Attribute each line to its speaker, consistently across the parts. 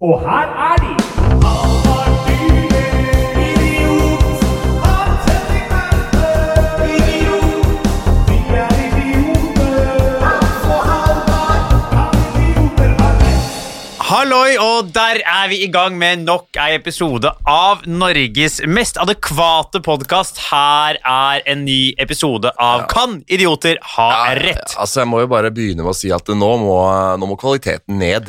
Speaker 1: Og her er de!
Speaker 2: Halloi, og der er vi i gang med nok ei episode av Norges mest adekvate podkast. Her er en ny episode av Kan idioter ha rett?
Speaker 3: Altså, Jeg må jo bare begynne med å si at nå må, nå må kvaliteten ned.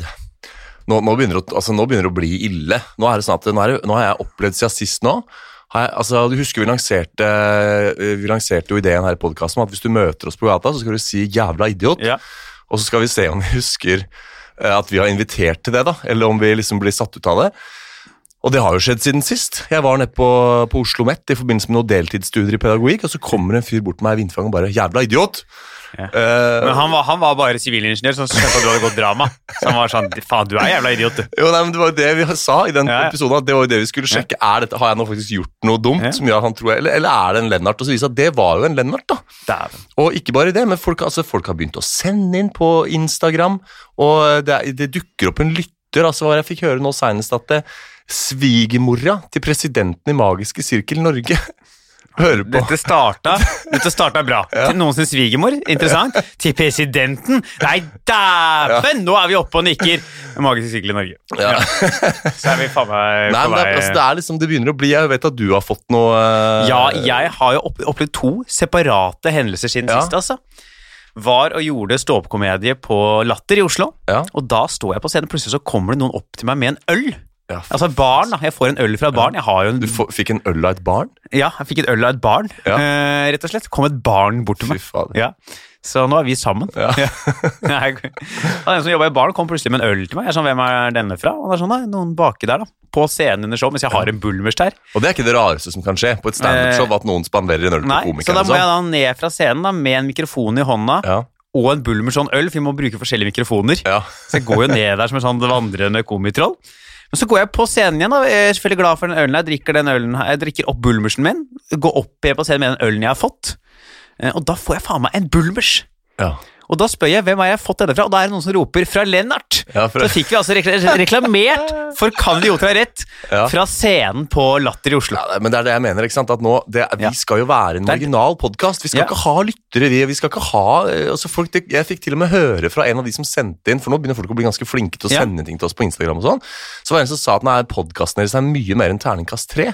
Speaker 3: Nå, nå, begynner det, altså, nå begynner det å bli ille. Nå er det sånn at nå, det, nå har jeg opplevd siden sist nå har jeg, altså, Du husker vi lanserte, vi lanserte jo ideen her i podkasten om at hvis du møter oss på gata, så skal du si 'jævla idiot'.
Speaker 2: Ja.
Speaker 3: Og så skal vi se om vi husker eh, at vi har invitert til det, da, eller om vi liksom blir satt ut av det. Og det har jo skjedd siden sist. Jeg var nede på, på Oslo Met i forbindelse med noen deltidsstudier i pedagogikk, og så kommer en fyr bort til meg i vindfanget og bare 'jævla idiot'.
Speaker 2: Ja.
Speaker 3: Eh,
Speaker 2: Men han var, han var bare sivilingeniør som skjønte at du hadde gått drama. Så han var sånn Faen, du er jævla idiot, du.
Speaker 3: Jo, nei, men Det var jo det vi sa i den
Speaker 2: Ja, ja.
Speaker 3: episoden. Det var jo det vi skulle sjekke. Er dette, har jeg nå faktisk gjort noe dumt? Som gjør at han tror jeg, eller, eller er det en Lennart? Og så viser det at det var jo en Lennart. da.
Speaker 2: Damn.
Speaker 3: Og ikke bare det, men folk, altså, folk har begynt å sende inn på Instagram, og det, det dukker opp en lytter. altså hva Jeg fikk høre nå senest at det, svigermora til presidenten i Magiske Sirkel Norge hører på.
Speaker 2: Dette starta, dette starta bra. Til noen sin svigermor, interessant. Til presidenten. Nei, dæven! Nå er vi oppe og nikker. Magisk sykkel i Norge.
Speaker 3: Ja.
Speaker 2: Så er vi faen meg
Speaker 3: Nei, det, er- altså, det er liksom, det begynner å bli Jeg vet at du har fått noe uh,
Speaker 2: Ja, jeg har jo opp- opplevd to separate hendelser siden
Speaker 3: Ja.
Speaker 2: sist, altså. Var og gjorde ståoppkomedie på Latter i Oslo.
Speaker 3: Ja.
Speaker 2: Og da står jeg på scenen, plutselig så kommer det noen opp til meg med en øl.
Speaker 3: Ja,
Speaker 2: Altså barn, da. Jeg får en øl fra et barn. Jeg har jo en
Speaker 3: Du fikk en øl av et barn?
Speaker 2: Ja, jeg fikk et øl av et barn,
Speaker 3: Ja.
Speaker 2: eh, rett og slett. Kom et barn bort til meg. Ja. Så nå er vi sammen.
Speaker 3: Ja.
Speaker 2: Nei, den som jobba i baren, kom plutselig med en øl til meg. Jeg er sånn, Hvem er denne fra? Og det er sånn, nei, noen baki der, da. På scenen under show, mens jeg har en bulmers der.
Speaker 3: Og det er ikke det rareste som kan skje på et standup-show, at noen spanderer en øl på
Speaker 2: komikeren. Så da må jeg
Speaker 3: sånn.
Speaker 2: da ned fra scenen da, med en mikrofon i hånda
Speaker 3: ja,
Speaker 2: og en bulmers og en øl, for vi må bruke forskjellige mikrofoner.
Speaker 3: ja.
Speaker 2: Så jeg går jo ned der som en sånn vandrende komitroll. Men så går jeg på scenen igjen. da, Jeg er selvfølgelig glad for den ølen. Jeg drikker den ølen, jeg drikker opp bulmersen min. Går opp igjen på scenen med den ølen jeg har fått. Eh, Og da får jeg faen meg en bulmers.
Speaker 3: ja.
Speaker 2: Og da spør jeg hvem har jeg fått denne fra, og da er det noen som roper 'fra Lennart'.
Speaker 3: Ja, fra...
Speaker 2: Så fikk vi altså reklamert for Kan idioter ha rett
Speaker 3: Ja.
Speaker 2: fra scenen på Latter i Oslo.
Speaker 3: Ja, men det er det jeg mener. ikke sant? At nå, det, Vi skal jo være en
Speaker 2: Det
Speaker 3: original podkast. Vi skal ikke ha lyttere. Vi, vi skal ikke ha eh, altså folk, det, Jeg fikk til og med høre fra en av de som sendte inn, for nå begynner folk å bli ganske flinke til å sende ting til oss på Instagram. og sånn, Så var det en som sa at nei, podkasten deres er mye mer enn terningkast tre.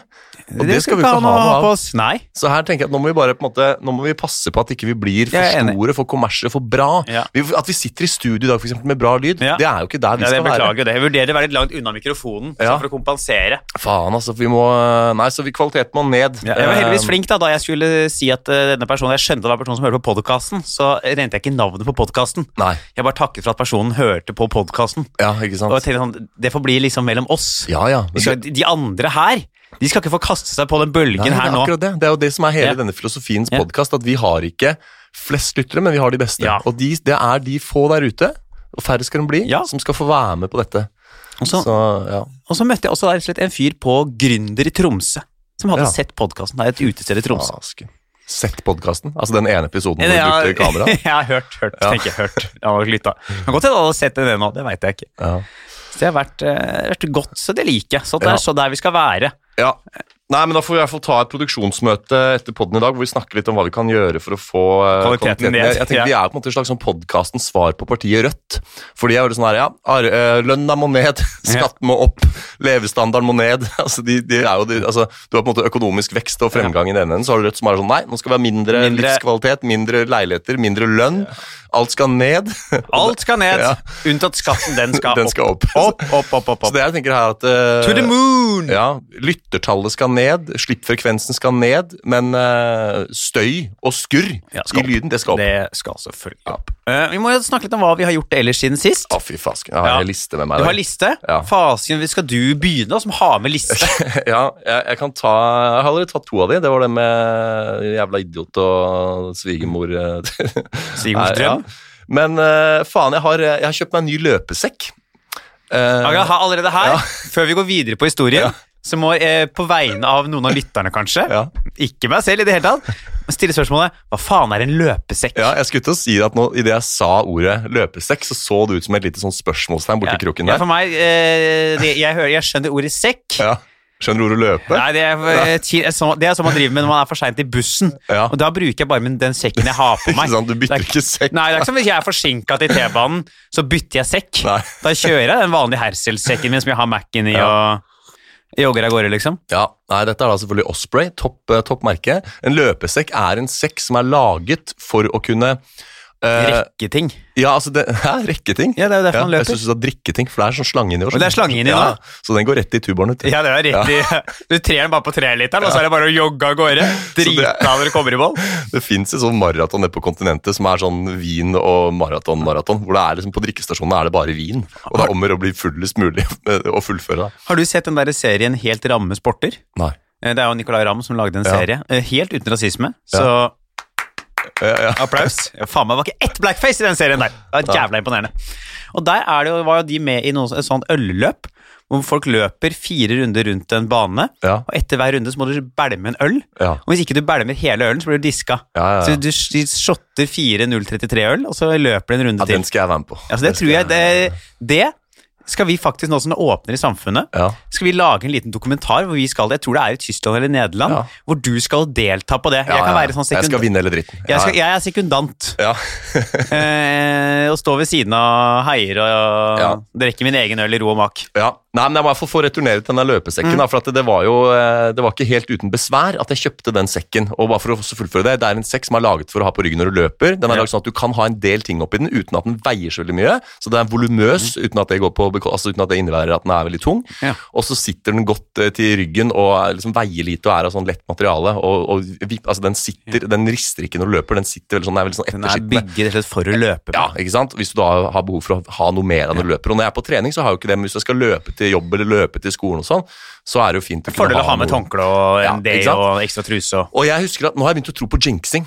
Speaker 3: Og det, skal vi ikke ha
Speaker 2: noe
Speaker 3: av.
Speaker 2: Nei.
Speaker 3: Så her tenker jeg at nå må vi bare på en måte, nå må vi passe på at ikke vi blir for store, for kommersielle, for bra.
Speaker 2: Ja.
Speaker 3: Vi, at vi sitter i studio i dag for eksempel, med bra lyd,
Speaker 2: Ja.
Speaker 3: det er jo ikke der vi
Speaker 2: Ja,
Speaker 3: skal være.
Speaker 2: beklager jo det. Jeg vurderer å være litt langt unna mikrofonen
Speaker 3: Ja.
Speaker 2: for å kompensere.
Speaker 3: Faen, altså. Vi må Nei, så vi, kvaliteten må ned.
Speaker 2: Ja, jeg var heldigvis
Speaker 3: Eh,
Speaker 2: flink da da jeg skulle si at eh, denne personen, jeg skjønte det var personen som hørte på podkasten, så rente jeg ikke navnet på podkasten. Jeg bare takket for at personen hørte på podkasten.
Speaker 3: Ja,
Speaker 2: sånn, det får bli liksom mellom oss.
Speaker 3: Ja, ja.
Speaker 2: Skal, de andre her, de skal ikke få kaste seg på den bølgen
Speaker 3: Nei,
Speaker 2: her
Speaker 3: er
Speaker 2: nå.
Speaker 3: det. Det er jo det som er hele
Speaker 2: Ja.
Speaker 3: denne filosofiens
Speaker 2: Ja.
Speaker 3: podcast, at vi har ikke flest lyttere, men vi har de beste.
Speaker 2: Ja.
Speaker 3: Og de, det er de få der ute, og færre skal de bli,
Speaker 2: Ja.
Speaker 3: som skal få være med på dette.
Speaker 2: Og så,
Speaker 3: Så, ja.
Speaker 2: og så møtte jeg også der, en fyr på Gründer i Tromsø, som hadde sett podkasten. Det er et utested i Tromsø.
Speaker 3: Fasken. Sett podkasten? Altså den ene episoden hvor du brukte kamera?
Speaker 2: jeg har hørt, hørt, tenker jeg, hørt. Jeg har lytta. Kan godt hende jeg hadde sett den ennå, det veit jeg ikke.
Speaker 3: Ja.
Speaker 2: Så det har vært, eh, vært godt, så det liker jeg. Så det er så der vi skal være.
Speaker 3: ja. Nei, men Da får vi i hvert fall ta et produksjonsmøte etter podden i dag, hvor vi snakker litt om hva vi kan gjøre for å få eh,
Speaker 2: Kvaliteten ned,
Speaker 3: Jeg, jeg tenker
Speaker 2: ja.
Speaker 3: Vi er på en måte et slags sånn podkastens svar på partiet Rødt. For de er jo sånn her, ja, eh, lønna må ned, skatten må opp, levestandarden må ned. altså, de, de er jo de, altså, Du har på en måte økonomisk vekst og fremgang i den enden, så har du Rødt som er sånn nei, nå skal vi ha mindre,
Speaker 2: Mindre-
Speaker 3: livskvalitet, mindre leiligheter, mindre lønn. Alt skal ned.
Speaker 2: Alt skal ned,
Speaker 3: Ja.
Speaker 2: unntatt skatten. Den skal,
Speaker 3: Den skal opp.
Speaker 2: Opp, opp, opp. opp,
Speaker 3: Så det jeg tenker her at uh,
Speaker 2: To the moon!
Speaker 3: Ja, Lyttertallet skal ned, slippfrekvensen skal ned, men uh, støy og skurr
Speaker 2: Ja,
Speaker 3: i lyden, det skal opp.
Speaker 2: Det skal selvfølgelig opp. Uh, vi må jo snakke litt om hva vi har gjort ellers siden sist.
Speaker 3: Å, fy fasken. Jeg har
Speaker 2: Ja.
Speaker 3: en liste med meg.
Speaker 2: Du
Speaker 3: har
Speaker 2: liste.
Speaker 3: Ja.
Speaker 2: Fasken, skal du begynne, som har med liste?
Speaker 3: ja, jeg, jeg kan ta Jeg har allerede tatt to av de. Det var det med jævla idiot og svigermor. Svigermors
Speaker 2: drøm.
Speaker 3: Ja. Men uh, faen, jeg har, jeg har kjøpt meg en ny løpesekk. Uh,
Speaker 2: Ja, jeg har allerede her,
Speaker 3: Ja.
Speaker 2: før vi går videre på historien, så må jeg på vegne av noen av lytterne, kanskje,
Speaker 3: Ja.
Speaker 2: ikke meg selv i det hele tatt, stille spørsmålet hva faen er en løpesekk?
Speaker 3: Ja, jeg skulle til å si at nå, Idet jeg sa ordet løpesekk, så så det ut som et lite sånn spørsmålstegn borti kroken der.
Speaker 2: Ja, for meg, eh, det, jeg, hører, jeg skjønner ordet sekk.
Speaker 3: Skjønner du ordet løpe?
Speaker 2: Nei, det er, eh, det er som man driver med når man er for seint i bussen.
Speaker 3: Ja.
Speaker 2: Og da bruker jeg bare den sekken jeg har på meg.
Speaker 3: Ikke sant, Du bytter
Speaker 2: er-
Speaker 3: ikke sekk.
Speaker 2: Nei, det er ikke som hvis jeg er forsinka til T-banen, så bytter jeg sekk.
Speaker 3: Nei.
Speaker 2: Da kjører jeg den vanlige Hercel-sekken min som jeg har Mac-en i,
Speaker 3: Ja.
Speaker 2: og jogger av gårde, liksom.
Speaker 3: Ja, nei, Dette er da selvfølgelig Osprey, topp, eh, topp merke. En løpesekk er en sekk som er laget for å kunne eh,
Speaker 2: Rekketing.
Speaker 3: Ja, altså det, Hæ, rekketing?
Speaker 2: Ja, det er jo derfor man
Speaker 3: Jeg
Speaker 2: løper.
Speaker 3: synes du sa drikketing, for det er sånn slange inni.
Speaker 2: Og det er slange inni nå?
Speaker 3: Ja, så den går rett i tuboren. Ut.
Speaker 2: Ja, det er rett i Du trer den bare på treliteren, og så er det bare å jogge av gårde. Drita når du kommer i mål.
Speaker 3: Det fins et sånn maraton nede på kontinentet som er sånn vin og maraton-maraton. Hvor det er liksom på drikkestasjonene er det bare vin. Og det er om å bli fullest mulig å fullføre. da.
Speaker 2: Har du sett den der serien Helt ramme sporter?
Speaker 3: Nei.
Speaker 2: Eh, Det er jo Nicolay Ramm som lagde en
Speaker 3: Ja.
Speaker 2: serie. eh, Helt uten rasisme. Så
Speaker 3: Ja, ja.
Speaker 2: Applaus. Ja, faen meg, det var ikke ett blackface i den serien der! Det var jævla imponerende. Og der er det var jo de med i noe, et sånt ølløp, hvor folk løper fire runder rundt en bane.
Speaker 3: Ja.
Speaker 2: Og etter hver runde så må du bælme en øl.
Speaker 3: Ja.
Speaker 2: Og hvis ikke du bælmer hele ølen, så blir du diska.
Speaker 3: Ja, ja, ja.
Speaker 2: Så du shotter fire 033-øl, og så løper du en runde til.
Speaker 3: Ja, den skal jeg være med på.
Speaker 2: Altså, det tror jeg det, det skal vi faktisk, nå som det åpner i samfunnet,
Speaker 3: Ja.
Speaker 2: skal vi lage en liten dokumentar hvor vi skal Jeg tror det er i Tyskland eller Nederland,
Speaker 3: Ja.
Speaker 2: hvor du skal delta på det.
Speaker 3: Ja,
Speaker 2: jeg kan være sånn
Speaker 3: Jeg skal vinne hele dritten.
Speaker 2: Jeg, skal, jeg er sekundant.
Speaker 3: ja.
Speaker 2: Eh, og stå ved siden av heier og
Speaker 3: Ja.
Speaker 2: drikke min egen øl i ro og mak.
Speaker 3: Ja, Nei, men Jeg må i hvert fall få returnere til denne løpesekken. Da, for det var jo eh, det var ikke helt uten besvær at jeg kjøpte den sekken. Og bare for å fullføre Det det er en sekk som er laget for å ha på ryggen når du løper. Den er
Speaker 2: Ja.
Speaker 3: laget sånn at Du kan ha en del ting oppi den uten at den veier så veldig mye. Så det er volumøs uten, at det går på, altså uten at det innebærer at den er veldig tung.
Speaker 2: Ja.
Speaker 3: Og så sitter den godt eh, til ryggen og er liksom veier lite og er av sånn lett materiale. Og, og altså den sitter, den rister ikke når du løper. Den sitter veldig sånn, den er veldig sånn
Speaker 2: Den er bygget rett for å løpe med.
Speaker 3: Ja, ikke sant? Hvis du da har behov for å ha noe mer enn når du løper. Og når jeg er på trening, så har jeg jo ikke det, men hvis jeg skal løpe til jobb eller løpe til skolen og sånn, så er det jo fint å
Speaker 2: Fordel å ha med håndkle og en ja,
Speaker 3: ikke
Speaker 2: og ekstra truse. og-
Speaker 3: Og jeg husker at nå har jeg begynt å tro på jinxing.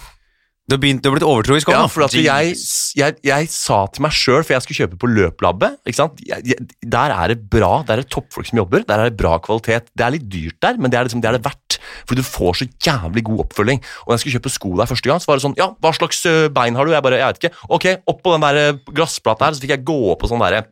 Speaker 2: Du har begynt, du har blitt overtroisk
Speaker 3: Ja, for jeg, jeg, jeg sa til meg sjøl, for jeg skulle kjøpe på Løplabbet ikke sant? Jeg, Der er det bra, der er det toppfolk som jobber, der er det bra kvalitet. Det er litt dyrt der, men det er, liksom, det, er det verdt. For du får så jævlig god oppfølging. Og når jeg skulle kjøpe sko der første gang, så var det sånn Ja, hva slags bein har du? Jeg bare, jeg vet ikke. Ok, opp på den der ø, glassplata her, så fikk jeg gå opp på sånn derre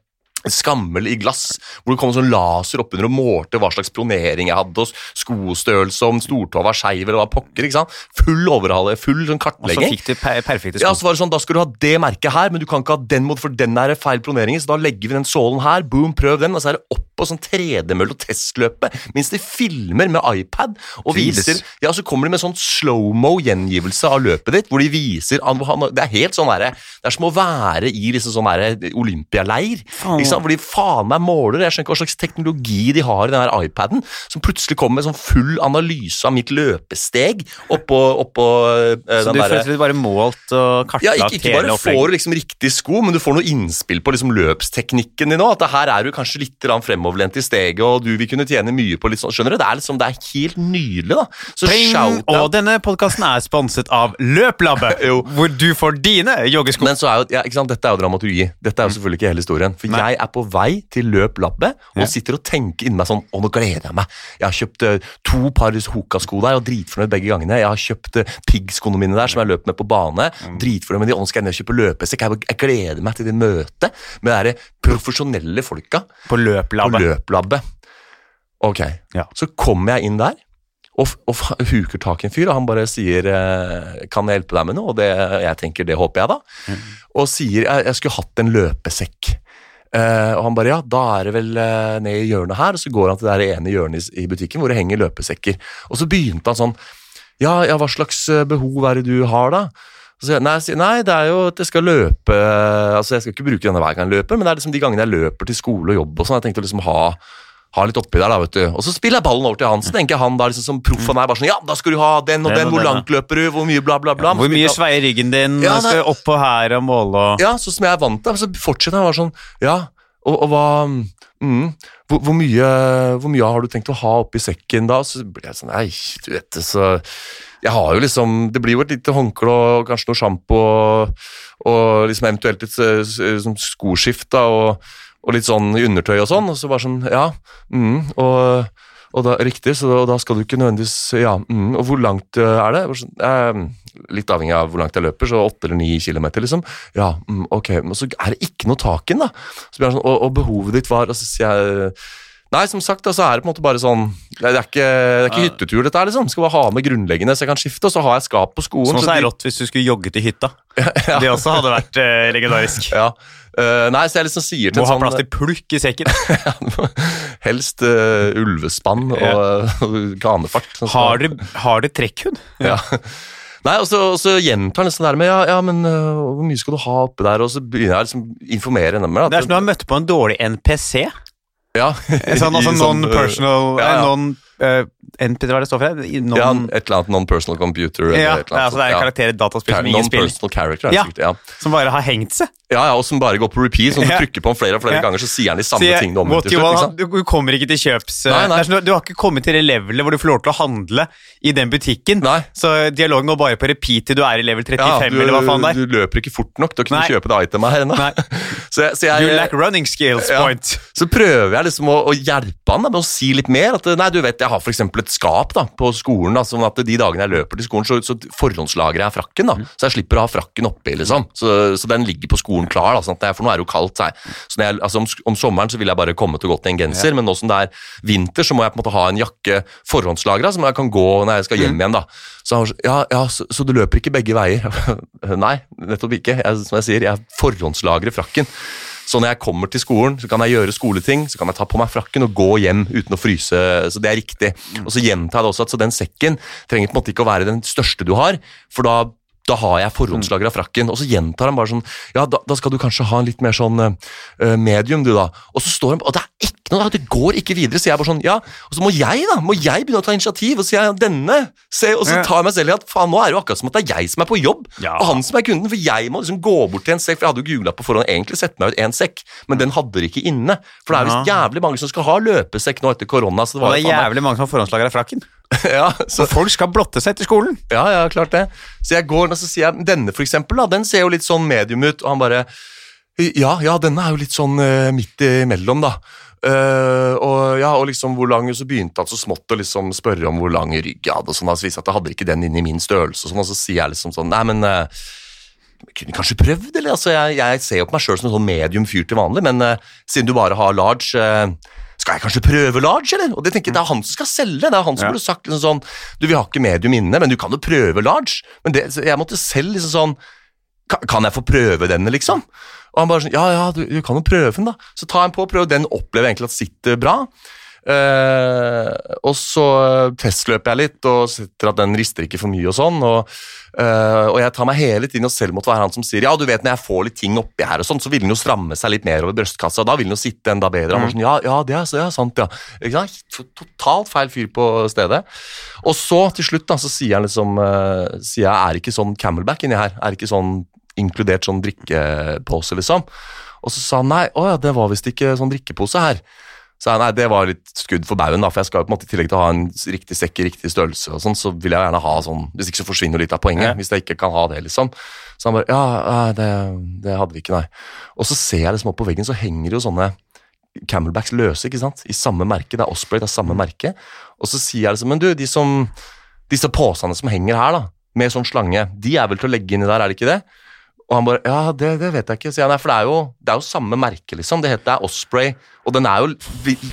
Speaker 3: skammel i glass, hvor det kom en sånn laser oppunder og målte hva slags pronering jeg hadde, og skostørrelse, om stortåa var skeiv eller hva pokker. ikke sant? Full overhale, full sånn
Speaker 2: Og så fikk du per perfekte
Speaker 3: Ja, så var det sånn, Da skal du ha det merket her, men du kan ikke ha den mot, for den er feil pronering. Så da legger vi den sålen her, boom, prøv den. Og så er det opp på sånn tredemølle og testløpe. Mens de filmer med iPad og viser Ja, så kommer de med sånn slow-mo-gjengivelse av løpet ditt, hvor de viser Det er helt sånn derre Det er som å være i liksom sånn derre olympialeir.
Speaker 2: Faen.
Speaker 3: Ikke sant? Hvor de faen meg måler. Jeg skjønner ikke hva slags teknologi de har i den her iPaden, som plutselig kommer med sånn full analyse av mitt løpesteg oppå, oppå eh,
Speaker 2: Så
Speaker 3: den
Speaker 2: du
Speaker 3: derre
Speaker 2: følte bare målt og
Speaker 3: ja,
Speaker 2: kartlagt
Speaker 3: ikke, ikke
Speaker 2: hele
Speaker 3: bare får du liksom riktig sko, men du får noe innspill på liksom løpsteknikken din òg. At det her er du kanskje litt fremoverlent i steget, og du vil kunne tjene mye på litt sånn. Skjønner du? Det er liksom, det er helt nydelig, da. Så
Speaker 2: Ping,
Speaker 3: shout
Speaker 2: Og denne podkasten er sponset av Løplabbet, hvor du får dine joggesko.
Speaker 3: Men så er jo, ja, ikke sant? dette er jo dramaturgi. Dette er jo selvfølgelig ikke hele historien. For
Speaker 2: Nei.
Speaker 3: jeg er på vei til Løp Labbet og
Speaker 2: Ja.
Speaker 3: sitter og tenker inni meg sånn Å, nå gleder jeg meg. Jeg har kjøpt eh, to par Hoka-sko der og dritfornøyd begge gangene. Jeg har kjøpt uh, piggskoene mine der som jeg løp med på bane. Dritfornøyd med de. Og nå skal jeg ned og kjøpe løpesekk. Jeg, jeg gleder meg til det møtet med de profesjonelle folka
Speaker 2: På
Speaker 3: på
Speaker 2: Løplabbet.
Speaker 3: Løplabbet. Ok,
Speaker 2: Ja.
Speaker 3: så kommer jeg inn der og, og huker tak i en fyr, og han bare sier eh, 'Kan jeg hjelpe deg med noe?' Og det, jeg tenker det håper jeg, da. Og sier jeg, 'Jeg skulle hatt en løpesekk'. Eh, og han bare 'Ja, da er det vel eh, ned i hjørnet her', og så går han til det ene hjørnet i, butikken hvor det henger løpesekker. Og så begynte han sånn 'Ja, ja, hva slags eh, behov er det du har, da?' Så nei, nei, det er jo at jeg skal løpe Altså, jeg skal ikke bruke denne hver gang jeg løper, men det er liksom de gangene jeg løper til skole og jobb og sånn. Jeg tenkte å liksom ha ha litt oppi der, da, vet du. Og så spiller jeg ballen over til Hansen. så tenker han da liksom som proff han er, bare sånn Ja, da skal du ha den og
Speaker 2: Den
Speaker 3: den,
Speaker 2: og
Speaker 3: hvor langt løper du, hvor mye bla, bla, bla.
Speaker 2: Hvor mye sveier ryggen din?
Speaker 3: Ja,
Speaker 2: skal
Speaker 3: nei.
Speaker 2: opp og her og måle og
Speaker 3: Ja, sånn som jeg er vant til. Så fortsetter han bare sånn Ja, og, og hva mm, hvor, hvor, mye, hvor mye har du tenkt å ha oppi sekken da? Så blir jeg sånn Nei, du vet det, så Jeg har jo liksom Det blir jo et lite håndkle og kanskje noe sjampo og, og liksom eventuelt et sånn skoskift, da, og og litt sånn i undertøy og sånn, og så bare sånn Ja, mm, og, og da, riktig, så da, da skal du ikke nødvendigvis Ja, mm, og hvor langt eh, er det? Sånn, eh, litt avhengig av hvor langt jeg løper, så åtte eller ni kilometer, liksom. Ja, mm, ok, men så er det ikke noe tak inn, da. Så blir sånn, og, og behovet ditt var Og så sier jeg Nei, som sagt, så er det på en måte bare sånn Det er ikke, det er ikke hyttetur, dette her, liksom. Skal bare ha med grunnleggende så jeg kan skifte, og så har jeg skap på skolen.
Speaker 2: Sånn
Speaker 3: så
Speaker 2: er
Speaker 3: det
Speaker 2: rått hvis du skulle jogge til hytta. Det også hadde vært eh, legendarisk.
Speaker 3: Ja. Eh, nei, så jeg liksom sier til
Speaker 2: Må
Speaker 3: en
Speaker 2: ha
Speaker 3: sånn
Speaker 2: plass til plukk i sekken.
Speaker 3: Helst uh, ulvespann og, uh, kanefart. sånn
Speaker 2: Har dere har dere trekkhund?
Speaker 3: Ja. Nei, og så, og så gjentar han liksom det der med ja, ja, men uh, hvor mye skal du ha oppe der? Og så begynner jeg liksom informere henne
Speaker 2: Det er som du har møtt på en dårlig NPC.
Speaker 3: ja,
Speaker 2: Sånn, altså
Speaker 3: sånn,
Speaker 2: non-personal
Speaker 3: ja, ja.
Speaker 2: eh, non, eh, NPC, hva det står for? Non,
Speaker 3: ja, et eller annet non-personal computer.
Speaker 2: ja,
Speaker 3: annet
Speaker 2: altså det er en karakter i dataspill
Speaker 3: ja.
Speaker 2: som ingen spiller.
Speaker 3: Character, er
Speaker 2: Ja.
Speaker 3: sikkert, ja.
Speaker 2: Som bare har hengt seg.
Speaker 3: ja, ja, og som bare går på repeat, sånn du trykker på den flere og flere
Speaker 2: Ja.
Speaker 3: ganger, så sier han de samme
Speaker 2: jeg,
Speaker 3: tingene om sant?
Speaker 2: du, du kommer ikke til kjøps... eh,
Speaker 3: Nei, nei.
Speaker 2: Du, du har ikke kommet til det levelet hvor du får lov til å handle i den butikken.
Speaker 3: Nei.
Speaker 2: Så dialogen går bare på repeat til du er i level 35,
Speaker 3: Ja, du,
Speaker 2: eller hva faen det er.
Speaker 3: du løper ikke fort nok til å kunne kjøpe det itemet her ennå. Så, så jeg,
Speaker 2: You lack running skills
Speaker 3: Ja.
Speaker 2: point.
Speaker 3: Så prøver jeg liksom å, å hjelpe han da, med å si litt mer. At nei, du vet, Jeg har eksempel et skap da, på skolen, da, sånn at de dagene jeg løper til skolen, så, så forhåndslagrer jeg frakken. da, Så jeg slipper å ha frakken oppi. liksom. Så, så den ligger på skolen klar. da, sånn at jeg, For nå er det jo kaldt. Så jeg, så jeg, altså om, om sommeren så vil jeg bare komme til godt i en genser, men nå som det er vinter, så må jeg på en måte ha en jakke forhåndslagra som jeg kan gå når jeg skal hjem igjen. da. Så han var ja, ja, så, så du løper ikke begge veier? Nei, nettopp ikke. Jeg, som jeg sier, jeg forhåndslagrer frakken. Så når jeg kommer til skolen, så kan jeg gjøre skoleting, så kan jeg ta på meg frakken og gå hjem uten å fryse. Så det er riktig. Og så gjentar jeg det også at den sekken trenger på en måte ikke å være den største du har, for da da har jeg forhåndslagra frakken. Og så gjentar han bare sånn Ja, da, da skal du kanskje ha en litt mer sånn uh, medium, du, da. Og så står han Og det er noe, det går ikke videre. Så jeg bare sånn Ja, og så må jeg, da. Må jeg begynne å ta initiativ? Og si ja, denne. Se, og så tar jeg meg selv i at faen, nå er det jo akkurat som at det er jeg som er på jobb,
Speaker 2: Ja.
Speaker 3: og han som er kunden. For jeg må liksom gå bort til en sekk, for jeg hadde jo googla på forhånd egentlig sett meg ut en sekk, men den hadde de ikke inne. For det er visst jævlig mange som skal ha løpesekk nå etter korona. Så det var
Speaker 2: det er jævlig mange som har forhåndslagra frakken.
Speaker 3: ja, så,
Speaker 2: Så folk skal blotte seg etter skolen.
Speaker 3: ja, ja, klart det. Så jeg går og så sier jeg, denne for eksempel, da, den ser jo litt sånn medium ut, og han bare Ja, ja, denne er jo litt sånn uh, midt imellom, da. Eh, og ja, og liksom hvor lang Så begynte han så smått å liksom spørre om hvor lang rygg jeg hadde, og sånn, altså, at jeg hadde ikke den inn i min størrelse, og sånn, og så sier jeg liksom sånn Nei, men uh, jeg kunne kanskje prøvd, eller? Altså, jeg, jeg ser jo på meg sjøl som en sånn medium fyr til vanlig, men uh, siden du bare har large skal jeg kanskje prøve large, eller? Og det tenker jeg, Det er han som skal selge. Det er han som
Speaker 2: Ja.
Speaker 3: burde sagt liksom sånn Du, vi har ikke medium inne, men du kan jo prøve large. Men det, jeg måtte selv liksom sånn kan, jeg få prøve denne, liksom? Og han bare sånn Ja, ja, du, du kan jo prøve den, da. Så tar en på og prøver. Den opplever egentlig at sitter bra. Uh, og så testløper jeg litt og setter at den rister ikke for mye og sånn. Og, uh, og jeg tar meg hele tiden og selv måtte være han som sier ja, du vet når jeg får litt ting oppi her og sånn, så vil den jo stramme seg litt mer over brystkassa, da vil den jo sitte enda bedre. Var sånn, ja, ja, det er, ja, sant, ja. Totalt feil fyr på stedet. Og så til slutt da, så sier han liksom uh, sier jeg, er ikke sånn camelback inni her? Er ikke sånn inkludert sånn drikkepose, liksom? Og så sa han nei, å ja, det var visst ikke sånn drikkepose her. Så jeg, nei, det var litt skudd for baugen, da, for jeg skal jo på en måte i tillegg til å ha en riktig sekk i riktig størrelse, og sånn, så vil jeg gjerne ha sånn Hvis ikke så forsvinner litt av poenget,
Speaker 2: Ja.
Speaker 3: hvis jeg ikke kan ha det, liksom. Så han bare Ja, det, det hadde vi ikke, nei. Og så ser jeg liksom opp på veggen, så henger jo sånne Camelbacks løse, ikke sant? I samme merke. Det er Osprey, det er samme merke. Og så sier jeg liksom Men du, de som Disse posene som henger her, da, med sånn slange, de er vel til å legge inni der, er det ikke det? Og han bare Ja, det, det vet jeg ikke. Sier han. for det er, jo, det er jo samme merke, liksom. Det heter er Osprey, og den jo,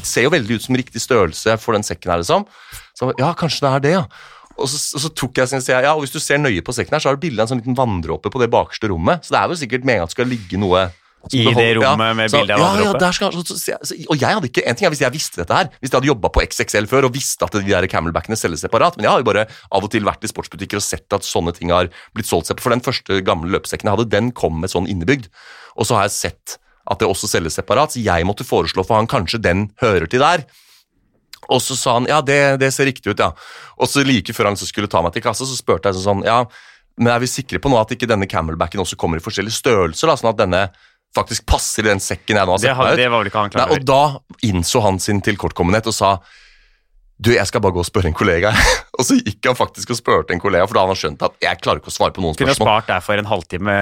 Speaker 3: ser jo veldig ut som riktig størrelse for den sekken her, liksom. Så han bare, ja, kanskje det er det, ja. Og så, og så tok jeg sin, sier jeg, ja, og hvis du ser nøye på sekken her, så har du bilde av en sånn liten vanndråpe på det bakerste rommet. Så det er jo sikkert med en gang det skal ligge noe
Speaker 2: I det rommet med
Speaker 3: så-
Speaker 2: bilde av
Speaker 3: Ja, ja, der skal, så, så, og jeg hadde ikke, en ting er hvis jeg visste dette her, hvis jeg hadde jobba på XXL før og visste at de der camelbackene selges separat, men jeg har jo bare av og til vært i sportsbutikker og sett at sånne ting har blitt solgt separat. For den første gamle løpesekken jeg hadde, den kom med sånn innebygd. Og så har jeg sett at det også selges separat, så jeg måtte foreslå for han kanskje den hører til der. Og så sa han ja, det, det ser riktig ut, ja. Og så like før han så skulle ta meg til kassa, så spurte jeg sånn ja, men er vi sikre på nå at ikke denne camelbacken også kommer i forskjellige størrelser, da, sånn at denne faktisk passer i den sekken jeg nå har sett meg ut?
Speaker 2: det var vel ikke han
Speaker 3: Nei,
Speaker 2: klar
Speaker 3: og da innså han sin tilkortkommenhet og sa du, jeg skal bare gå og spørre en kollega. og så gikk han faktisk og spurte en kollega, for da hadde han skjønt at jeg klarer ikke å svare på noen
Speaker 2: Kunne ha
Speaker 3: Kunne
Speaker 2: spart deg for en halvtime.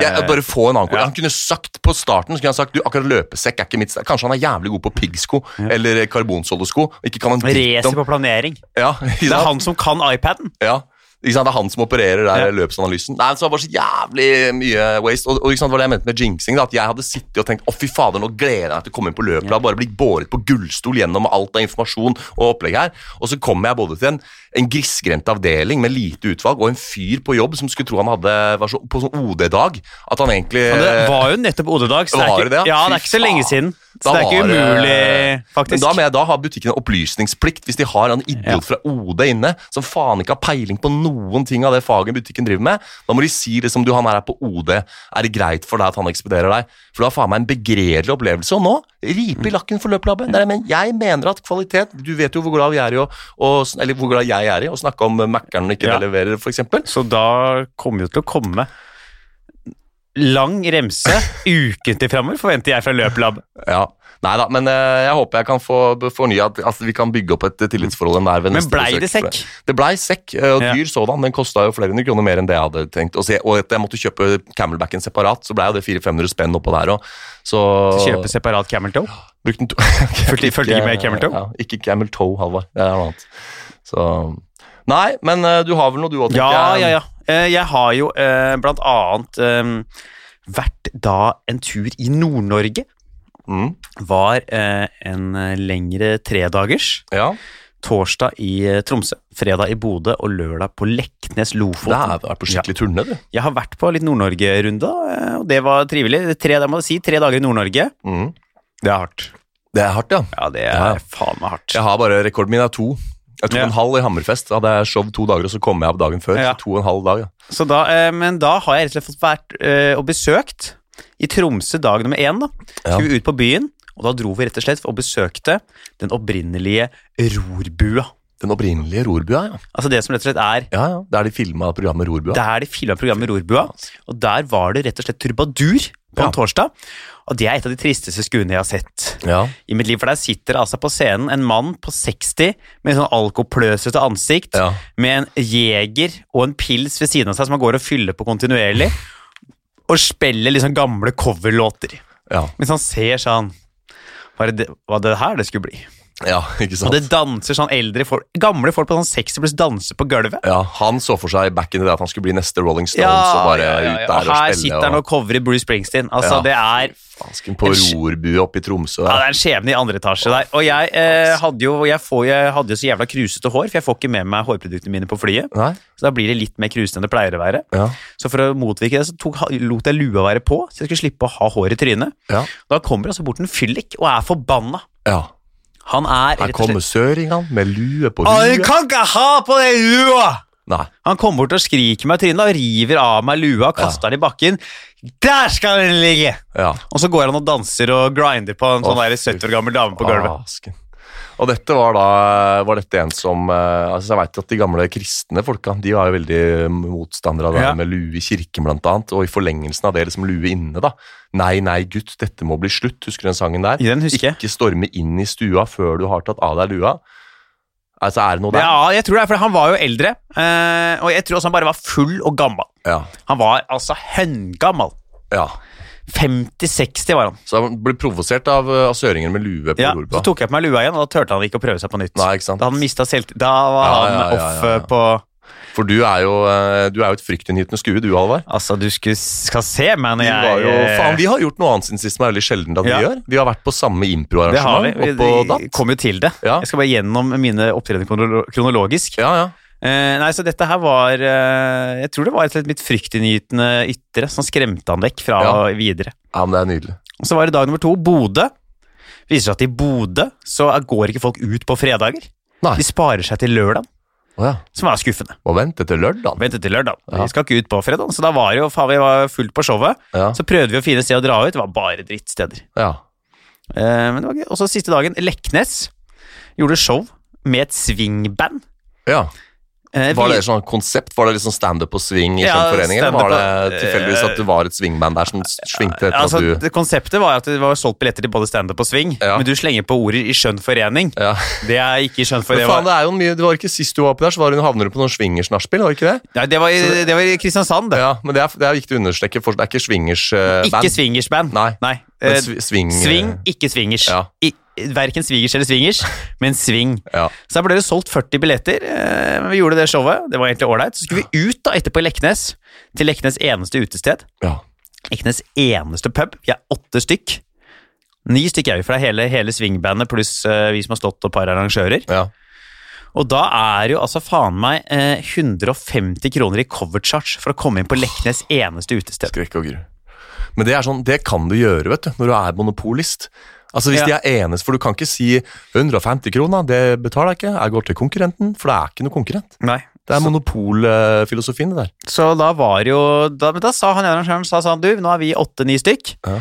Speaker 3: ja, bare få en annen kollega.
Speaker 2: Ja.
Speaker 3: Han kunne sagt på starten så kunne han sagt, du, akkurat løpesekk er ikke mitt sted. Kanskje han er jævlig god på piggsko eller karbonsoldesko. Ikke kan han
Speaker 2: Racer på planering.
Speaker 3: ja,
Speaker 2: Det er han som kan iPaden.
Speaker 3: Ja. Ikke sant? Det er han som opererer der
Speaker 2: Ja.
Speaker 3: løpsanalysen. Nei, så det var så jævlig mye waste. Og, og var det jeg mente med jinxing. Da, at jeg hadde sittet og tenkt å fy fader, nå gleder jeg meg til å komme inn på løpet. Hadde bare blitt båret på gullstol gjennom alt av informasjon og opplegg her. Og så kommer jeg både til en, en grisgrendt avdeling med lite utvalg og en fyr på jobb som skulle tro han hadde, var så, på sånn OD-dag. At han egentlig
Speaker 2: Men det var jo nettopp OD-dag. så det er
Speaker 3: Var
Speaker 2: ikke-
Speaker 3: det, ja?
Speaker 2: Ja, det er ikke så lenge siden. Så det er ikke umulig, faktisk.
Speaker 3: Men da jeg da har butikken en opplysningsplikt hvis de har en idiot fra OD inne som faen ikke har peiling på noen ting av det faget butikken driver med. Da må de si liksom, du han her er på OD, er det greit for deg at han ekspederer deg? For du har faen meg en begredelig opplevelse. Og nå, ripe i lakken for løpelabben. Men jeg mener at kvalitet Du vet jo hvor glad vi er i å, og, Eller hvor glad jeg er i å snakke om Mækkern ikke
Speaker 2: Ja.
Speaker 3: leverer, eksempel.
Speaker 2: Så da kommer jo til å komme lang remse ukentlig framover, forventer jeg fra Løplab.
Speaker 3: Ja. Nei da, men eh, jeg håper jeg kan få fornya at, altså, vi kan bygge opp et tillitsforhold der ved
Speaker 2: Men blei det sekk?
Speaker 3: Det blei sekk, eh, og
Speaker 2: Ja.
Speaker 3: dyr sådan. Den kosta jo flere hundre kroner mer enn det jeg hadde tenkt. Og, se, og at jeg måtte kjøpe Camelbacken separat, så blei jo det 400-500 spenn oppå der òg. Så
Speaker 2: Kjøpe separat Camel Toe.
Speaker 3: Brukte den to
Speaker 2: Fulgte- ikke med Camel Toe?
Speaker 3: Ja, ikke Camel Toe, Halvard. Det er noe annet. Så Nei, men eh, du har vel noe du òg, tenker
Speaker 2: Ja,
Speaker 3: jeg.
Speaker 2: ja, ja. Eh, Jeg har jo eh, blant annet eh, vært da en tur i Nord-Norge.
Speaker 3: Mm,
Speaker 2: Var eh, en eh, lengre tredagers.
Speaker 3: ja.
Speaker 2: Torsdag i eh, Tromsø, fredag i Bodø og lørdag på Leknes
Speaker 3: Det
Speaker 2: Lofoten.
Speaker 3: er vært på skikkelig turné, du.
Speaker 2: Jeg har vært på litt Nord-Norge-runde, eh, og det var trivelig. Tre, må si, tre dager i Nord-Norge.
Speaker 3: Mm.
Speaker 2: Det er hardt.
Speaker 3: Det er hardt, ja.
Speaker 2: Ja, det er
Speaker 3: Ja.
Speaker 2: faen meg hardt.
Speaker 3: Jeg har bare Rekorden min er to. Jeg tok
Speaker 2: Ja.
Speaker 3: en halv i Hammerfest. Da hadde jeg show to dager, og så kom jeg opp dagen før.
Speaker 2: Ja.
Speaker 3: To og en halv dag, ja.
Speaker 2: Så da, eh, men da har jeg rett og slett fått vært eh, og besøkt i Tromsø dag nummer én. da. Skulle vi ut på byen, og da dro vi rett og slett og besøkte den opprinnelige rorbua.
Speaker 3: Den opprinnelige rorbua, ja.
Speaker 2: Altså det som rett og slett er
Speaker 3: Ja, ja. Der de filma programmet Rorbua.
Speaker 2: Der de filma programmet Rorbua, og der var det rett og slett trubadur på
Speaker 3: Ja.
Speaker 2: en torsdag. Og det er et av de tristeste skuene jeg har sett
Speaker 3: Ja.
Speaker 2: i mitt liv, for der sitter altså på scenen en mann på 60 med sånn alkopløsete ansikt,
Speaker 3: Ja.
Speaker 2: med en jeger og en pils ved siden av seg som han går og fyller på kontinuerlig, og spiller liksom gamle coverlåter.
Speaker 3: ja.
Speaker 2: Mens han ser sånn Var det, var det her det skulle bli?
Speaker 3: Ja, ikke sant?
Speaker 2: Og det danser sånn eldre folk, gamle folk på sånn 60 pluss danser på gulvet.
Speaker 3: Ja, Han så for seg back in the day at han skulle bli neste Rolling Stones og bare ut der
Speaker 2: Og
Speaker 3: og,
Speaker 2: her
Speaker 3: spille.
Speaker 2: sitter han og covrer Bruce Springsteen. Altså,
Speaker 3: Ja.
Speaker 2: det er
Speaker 3: Fansken på rorbue oppe i Tromsø.
Speaker 2: Ja, det er en skjebne i andre etasje der. Og jeg, eh, hadde jo, jeg, får, jeg hadde jo så jævla krusete hår, for jeg får ikke med meg hårproduktene mine på flyet.
Speaker 3: Nei?
Speaker 2: Så da blir det litt mer krusete enn det pleier å være.
Speaker 3: Ja.
Speaker 2: Så for å motvirke det, så tok, lot jeg lua være på, så jeg skulle slippe å ha hår i trynet.
Speaker 3: Ja.
Speaker 2: Da kommer altså bort en fyllik og er forbanna.
Speaker 3: ja.
Speaker 2: Han er
Speaker 3: Her kommer søringene med lue på
Speaker 2: lue. du kan ikke ha på den lua!
Speaker 3: Nei.
Speaker 2: Han kommer bort og skriker meg i trynet og river av meg lua og kaster den i bakken. Der skal den ligge!
Speaker 3: Ja.
Speaker 2: Og så går han og danser og grinder på en sånn der 70 år gammel dame på gulvet.
Speaker 3: Fasken. Og dette var da var dette en som eh, altså Jeg vet at De gamle kristne folka de var jo veldig motstandere av det
Speaker 2: Ja.
Speaker 3: med lue i kirken, blant annet. Og i forlengelsen av det liksom lue inne. da. Nei, nei, gutt, dette må bli slutt. Husker du den sangen der?
Speaker 2: Den husker jeg.
Speaker 3: Ikke storme inn i stua før du har tatt av deg lua. Altså, er det noe der?
Speaker 2: Ja, jeg tror det er, for han var jo eldre, eh, og jeg tror også han bare var full og gammel.
Speaker 3: Ja.
Speaker 2: Han var altså høngammal.
Speaker 3: ja.
Speaker 2: 50-60 var han.
Speaker 3: Så han ble provosert av, eh, av med lue på
Speaker 2: Ja,
Speaker 3: Europa.
Speaker 2: så tok jeg på meg lua igjen, og da turte han ikke å prøve seg på nytt.
Speaker 3: Nei, ikke sant?
Speaker 2: Da han mista selvtillit. Da var
Speaker 3: Ja,
Speaker 2: han
Speaker 3: ja, ja,
Speaker 2: off eh, på
Speaker 3: For du er jo, eh, du er jo et fryktinngytende skue, du, Halvard.
Speaker 2: Altså, du skulle, skal se meg når jeg
Speaker 3: var jo, faen, vi har gjort noe annet siden sist som er veldig sjelden at
Speaker 2: Ja.
Speaker 3: vi gjør. Vi har vært på samme
Speaker 2: Det har vi.
Speaker 3: improarrangement
Speaker 2: Vi kom jo til det.
Speaker 3: Ja.
Speaker 2: Jeg skal bare gjennom mine opptredener kronologisk.
Speaker 3: Ja, ja.
Speaker 2: Eh, nei, så dette her var eh, Jeg tror det var et litt fryktinngytende ytre som skremte han vekk fra
Speaker 3: Ja.
Speaker 2: videre.
Speaker 3: ja, men det er nydelig.
Speaker 2: Og så var det dag nummer to, Bodø. Viser seg at i Bodø så går ikke folk ut på fredager.
Speaker 3: Nei.
Speaker 2: De sparer seg til lørdag,
Speaker 3: Oh, ja.
Speaker 2: som er skuffende.
Speaker 3: Og vente til lørdag.
Speaker 2: Vente til lørdag.
Speaker 3: Ja.
Speaker 2: Vi skal ikke ut på fredag, så da var jo faen, vi var fullt på showet.
Speaker 3: Ja.
Speaker 2: Så prøvde vi å finne et sted å dra ut, det var bare drittsteder.
Speaker 3: ja.
Speaker 2: Eh, men det var gøy. Og så siste dagen, Leknes gjorde show med et swingband.
Speaker 3: ja.
Speaker 2: Eh,
Speaker 3: Var det et sånn konsept? Var det liksom standup og swing i
Speaker 2: Ja,
Speaker 3: skjønn forening? Eller var det tilfeldigvis at det var et swingband der som svingte etter
Speaker 2: Altså,
Speaker 3: at du
Speaker 2: Konseptet var at det var solgt billetter til både standup og swing,
Speaker 3: Ja.
Speaker 2: men du slenger på ordet i skjønn forening.
Speaker 3: ja.
Speaker 2: Det er ikke skjønn
Speaker 3: Men faen, det er jo mye Det var ikke sist du var oppe der, så var hun havner du på noen swingers-nachspiel, var det ikke det?
Speaker 2: Nei, det var, i- det var i Kristiansand, det.
Speaker 3: Ja, men det er, det er viktig å understreke, for det er ikke swingers-band.
Speaker 2: Ikke swingersband.
Speaker 3: Nei.
Speaker 2: Nei. Eh,
Speaker 3: swing,
Speaker 2: Sving, ikke swingers.
Speaker 3: Ja.
Speaker 2: I, verken svigers eller swingers, men swing.
Speaker 3: Ja.
Speaker 2: Så da ble det solgt 40 billetter. eh, Vi gjorde det showet. Det var egentlig ålreit. Så skulle vi ut da etterpå i Leknes, til Leknes eneste utested.
Speaker 3: ja.
Speaker 2: Leknes eneste pub. Vi er åtte stykk. Ni stykk er vi, for det er hele, hele swingbandet pluss eh, vi som har stått og par arrangører.
Speaker 3: ja.
Speaker 2: Og da er jo altså faen meg eh, 150 kroner i cover charge for å komme inn på Leknes eneste utested.
Speaker 3: Skrekk og gru. Men det er sånn, det kan du gjøre vet du, når du er monopolist. Altså Hvis
Speaker 2: Ja.
Speaker 3: de er eneste, for du kan ikke si 150 kroner, det betaler jeg ikke, jeg går til konkurrenten, for det er ikke noe konkurrent.
Speaker 2: Nei.
Speaker 3: Det er monopolfilosofien, det der.
Speaker 2: Så da var jo da, da sa han arrangøren sa sånn, du, nå er vi åtte-ni stykk.
Speaker 3: Ja.